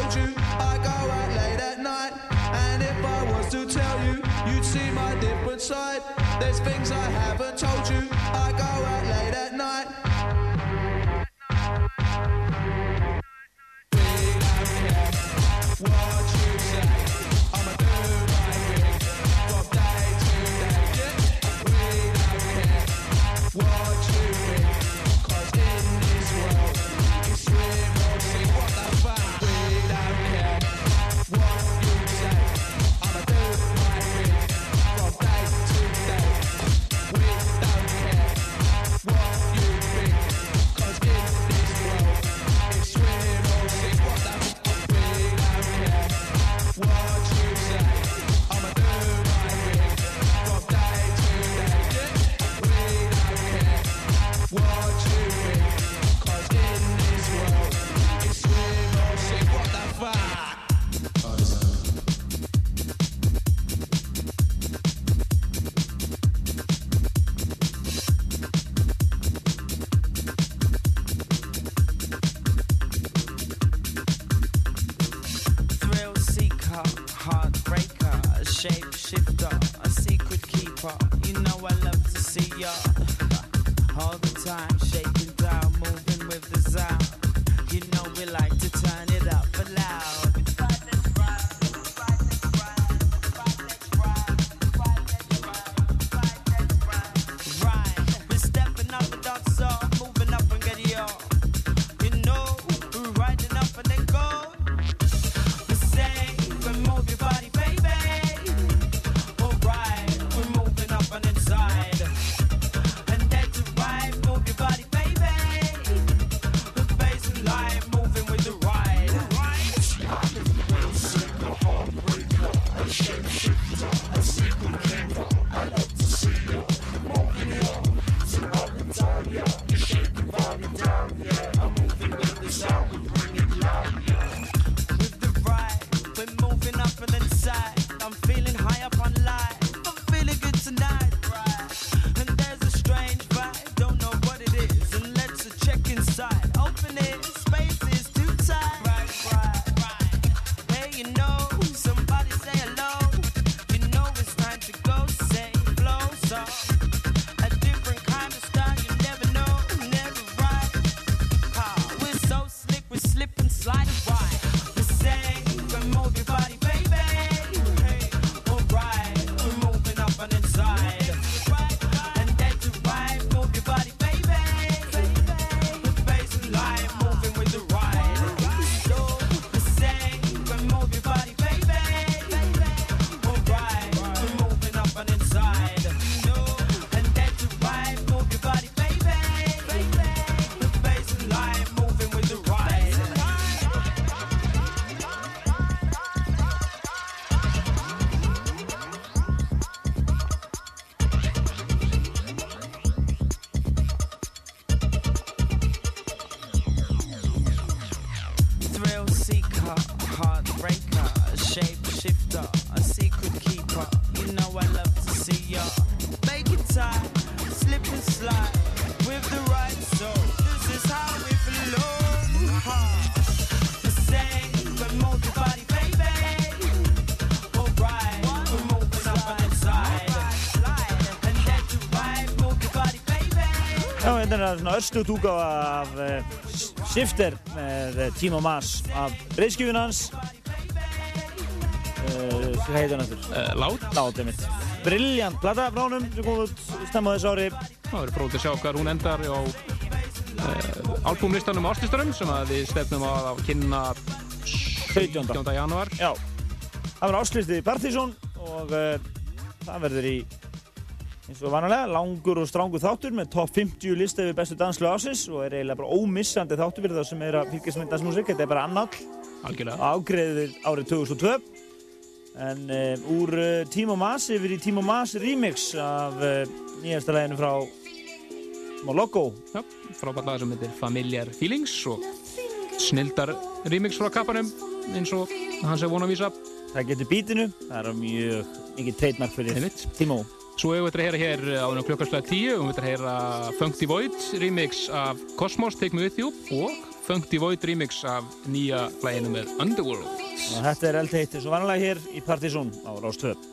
örstuðt útgáfa af uh, Shifter með uh, Timo Maas af breyðskjöfun hans. Uh, hvað heitir hann? Uh, Lát. Lát, einmitt. Brilljant plata frá honum sem kom út stemma á þessu ári. Það verður fróðið að sjá hvað hún endar á albúmlistanum Ástlistarum sem að við stefnum á að kynna 17. januar. Já, það verður áslýstið í Partizón og uh, það verður í eins og vanalega langur og strángur þáttur með top 50 lista yfir bestu danslu ásins og er eiginlega bara ómissandi þáttur fyrir það sem er að fylgjast með dansmusik. Þetta er bara annall. Ágreðið árið 2002. En uh, úr uh, Timo Maas yfir í Timo Maas remix af uh, nýjasta læginu frá smá logo. Já, frábært lag sem heitir Familiar Feelings og snildar remix frá kappanum eins og hans er von að vísa. Það getur bítinu, það er mjög mikið trademark fyrir Timo. Svo hefur við þetta að heyra hér á þennan klukkarslega tíu og við þetta að heyra Funky Void remix af Cosmos Take Me With You og Funky Void remix af nýja læginu með Underworld. Þetta er eldheitt eins og vanalega hér í Partizón á Rástöð.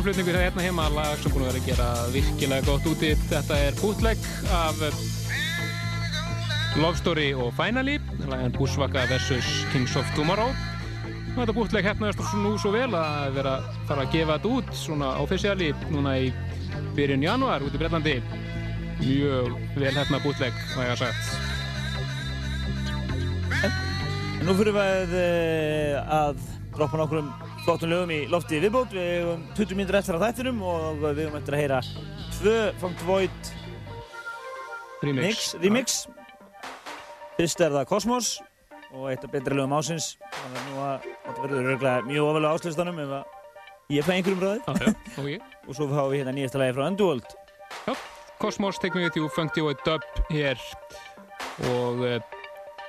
Frumflutningur hérna heima, lag sem búin að vera að gera virkilega gott úti. Þetta er bootleg af Love Story og Finally, lagin Bushwaka vs. Kings of Tomorrow. Og þetta bootleg hefnaðist nú svo vel að vera að fara að gefa þetta út svona officially núna í byrjun januar út í Breitlandi. Mjög vel hefnað bootleg, hvað ég að sagt. En nú fyrir við eh, að droppa nokkrum flottum lögum í lofti viðbót. Við hefum 20 mínútur eftir að þættinum og við hefum eftir að heyra tvö Funk Void Remix. mix, remix. Fyrst er það Cosmos og eitt af betri lögum ásins. Þannig að nú að þetta verður mjög ofalega áslistanum ef ég fæ einhverjum bræði. Já, já, ok. og svo fáum við hérna nýjasta lagi frá Underworld. Já, Cosmos Take Me With You, Funky Void Dub hér og uh,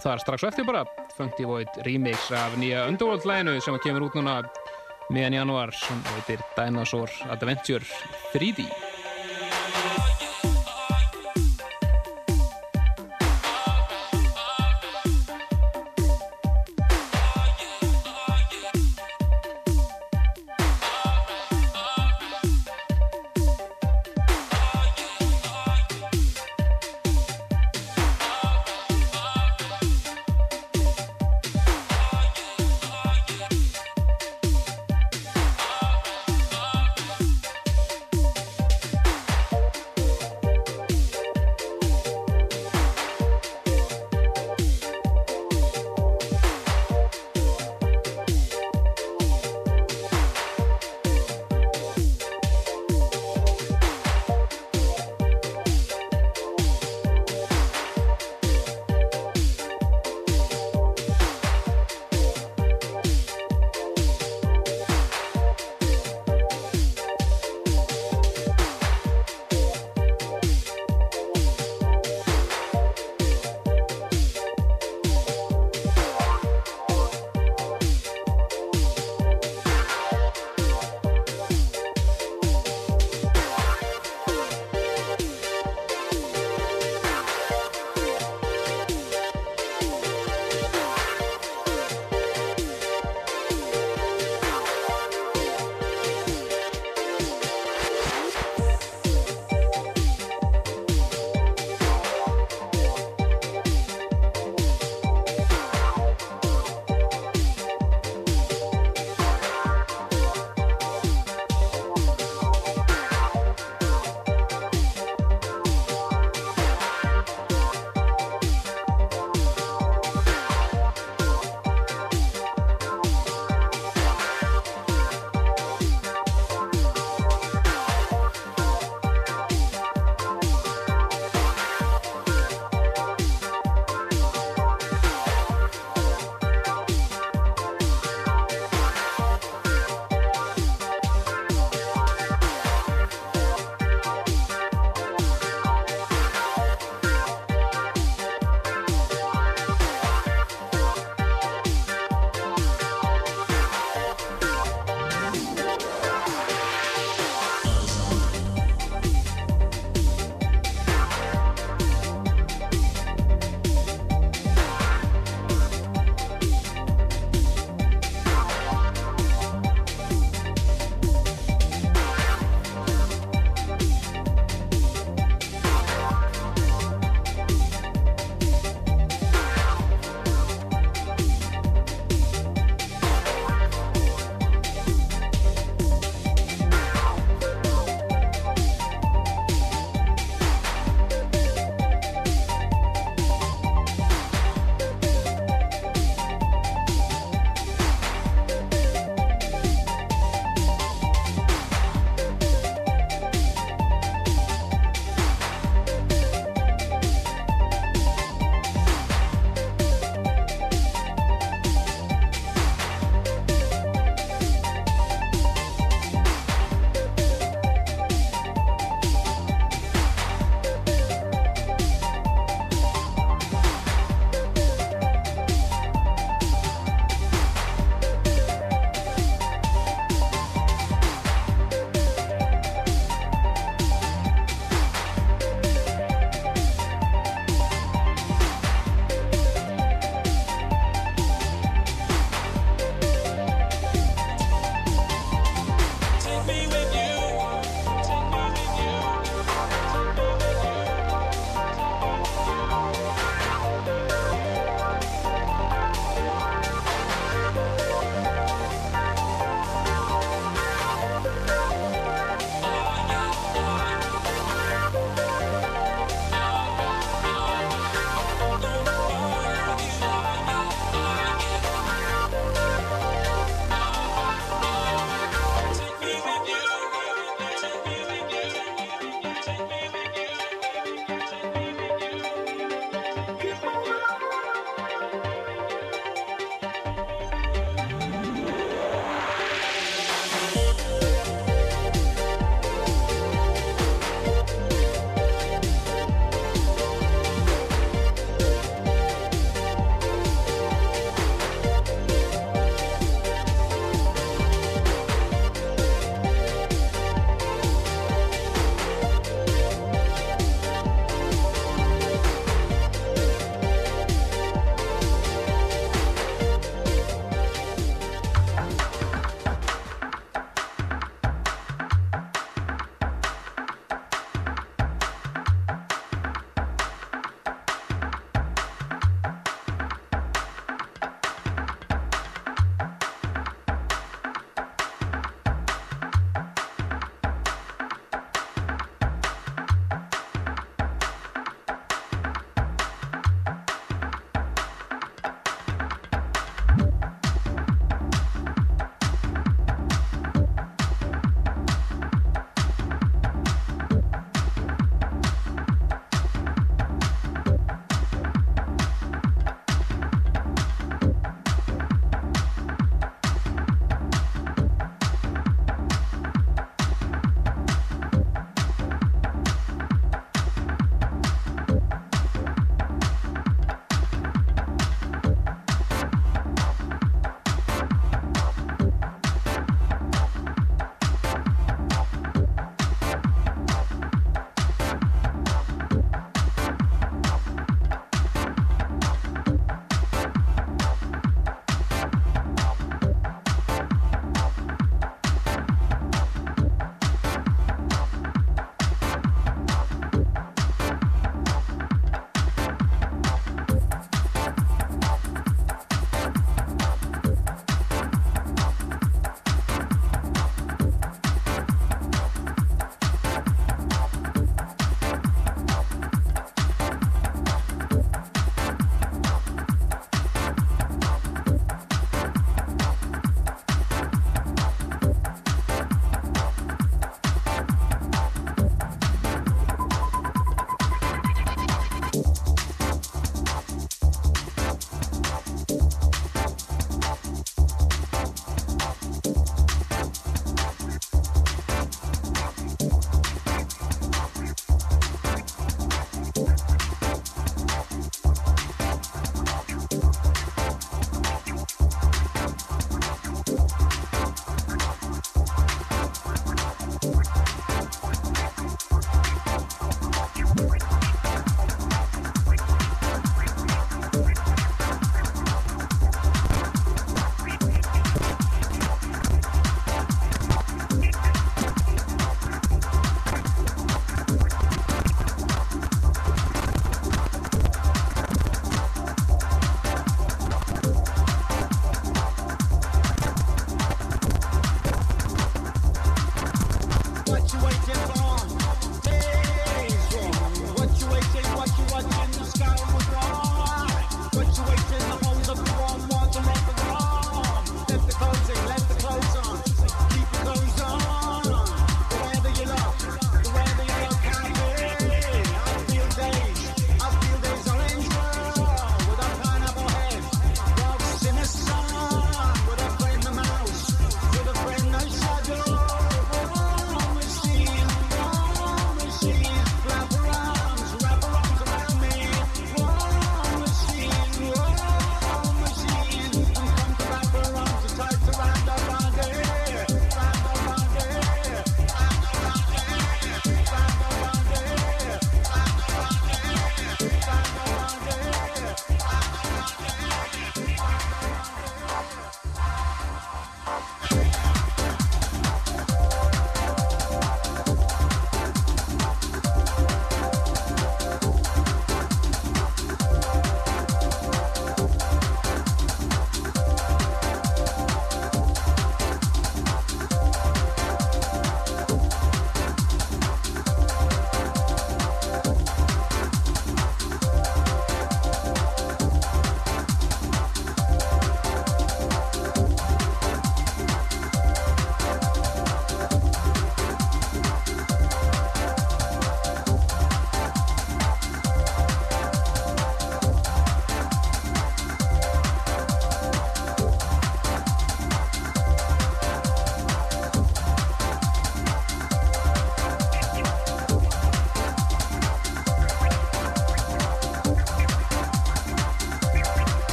það er strax eftir bara Funky Void remix af nýja Underworld læginu sem kemur út núna miðan janúar sem heitir Dinosaur Adventure 3D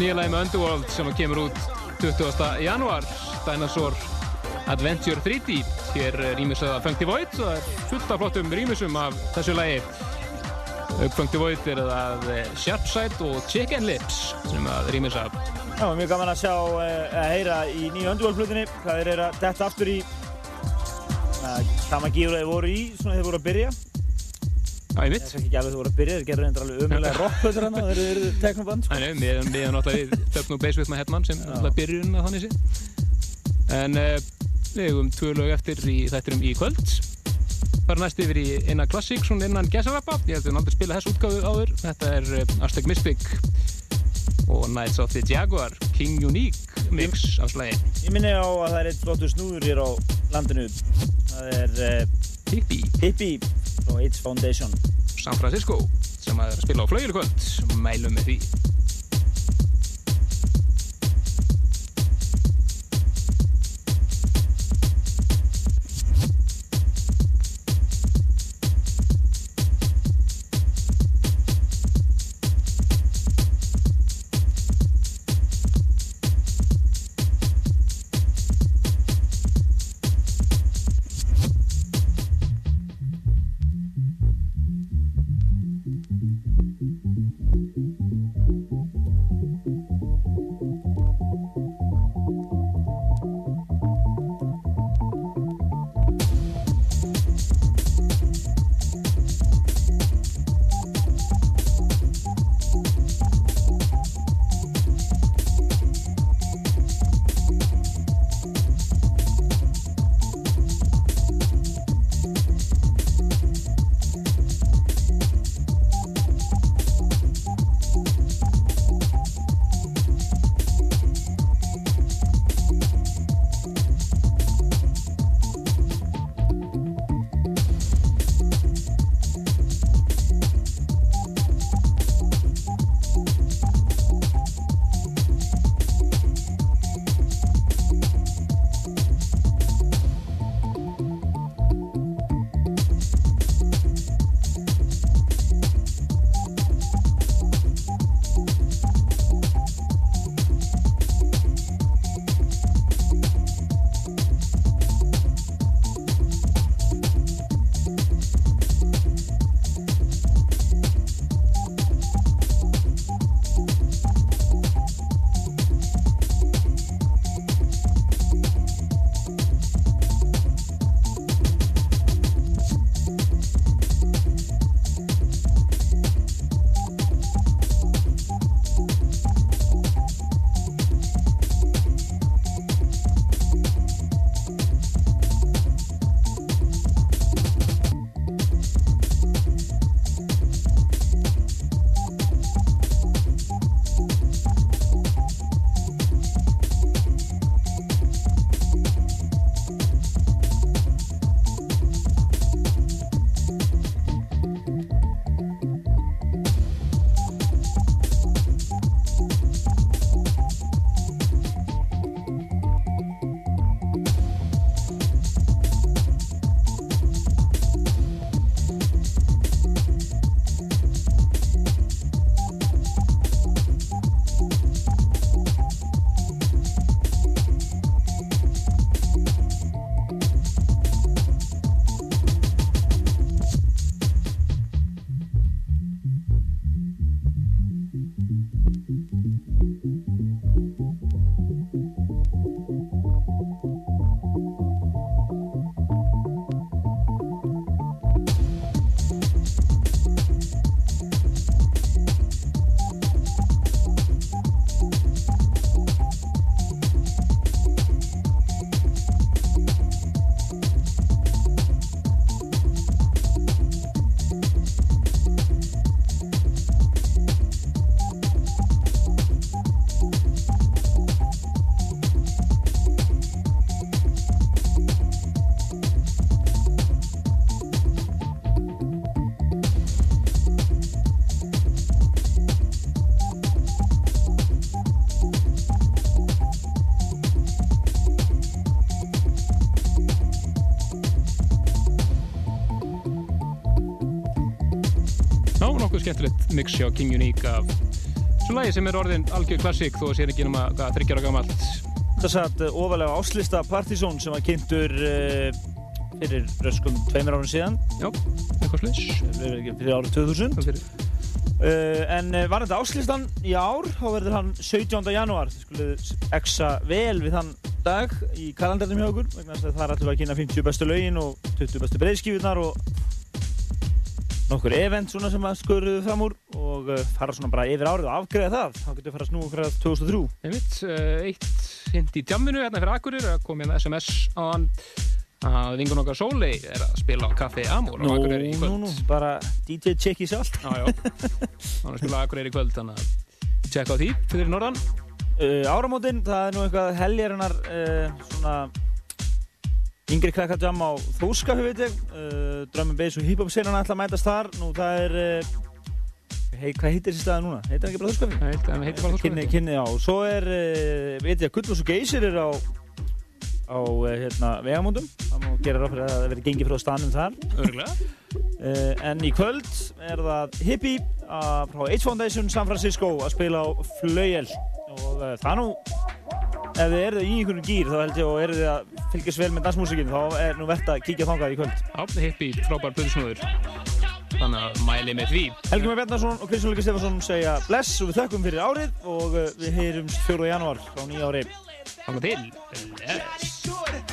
nýja lagi með Underworld sem kemur út 20. januar Dinosaur Adventure 3D hér rýmisöða Funky Void og það er fullt af flottum rýmisum af þessu lagi Funky Void er það eh, Sharpside og Chicken Lips sem að rýmisa Já, mjög gaman að sjá, eh, að heyra í nýju Underworld-flutinni hvað þeir eru að detta aftur í að sama gíru þeir voru í, svona þeir voru að byrja. Það er ekki alveg þeir voru að byrja, þeir gerur reyndar alveg umjöðlega rockflutur hann þeir eru. Nei, nei, við erum við erum náttúrulega við Thug No Bass With My Headman sem náttúrulega byrjun að þannig sé en uh, við hefum tvö lög eftir í þættinum í kvöld. Bara næst yfir í eina klassík svona innan Gessarappa, ég held að við náttúrulega spila þess útgáðu áður, þetta er uh, Aztec Mystic og Knights of the Jaguar. King Unique mix af slægi Ég minni á að það er eitt flottur snúður hér á landinu. Það er uh, Hippie. Hippie frá AIDS Foundation. San Francisco sem að spila á flaugjulkvöld mælum með því skemmtilegt mix hjá King Unique af svona lagi sem er orðin algjör klassík þó að sé ekki nema hvað þryggjara gamalt. Það satt ofalega áslista Partizón sem var kynntur uh, fyrir röskum tveimur árum síðan. Já, eitthvað slis. Fyrir, árið 2000. Fyrir. Uh, en uh, var þetta áslistan í ár, þá verður hann 17. janúar. Þið skulle exa vel við þann dag í kalendarnum hjá okkur. að Það er alltaf að kynna 50 bestu lögin og 20 bestu breyðskífunar og nokkur event svona sem að skurruðu fram úr og uh, fara svona bara yfir árið og afgreða það. Þá getur við fara að snúa okkur að 2003. Einmitt, uh, eitt hint í djamminu hérna fyrir Akurir að kom hérna SMS á hann að vingun okkar Sóley er að spila á Café Amor á Nú, Akureyri í nú, kvöld. nú, bara DJ checki sjálf. Já, já. Hann er að spila á Akureyri í kvöld, þannig að tjekka á því fyrir norðan. Uh, áramótin, það er nú eitthvað heljarinnar uh, svona yngri krakkardjam á Þóskafi, veit ég. Uh, and Bass og Hip Hop senan ætla að mætast þar. Nú, það er, uh, hei, hvað heitir þessi staði núna? Heitir það ekki bara Þóskafi? Það heitir, heitir bara Þóskafi. Kynni, kynni, já. Svo er, uh, veit ég að Gullfoss og Geysir er á, á uh, hérna, vegamóndum. Það má gera ráð fyrir að það verði gengið frá stanum þar. Örgulega. Uh, en í kvöld er það Hippie frá H Foundation San Francisco að spila á Flauel og uh, það nú ef þið eruð í einhvern gýr þá held ég og eruð þið að fylgjast vel með dansmúsikinn þá er nú verðt að kíkja þangað í kvöld Já, hippie, frábær blöðsnúður. Þannig að mæli með því. Helgi Már Bjarnarsson og Kristján Lukas Stefansson segja bless og við þökkum fyrir árið og uh, við heyrumst 4. janúar á nýja ári Þannig til, bless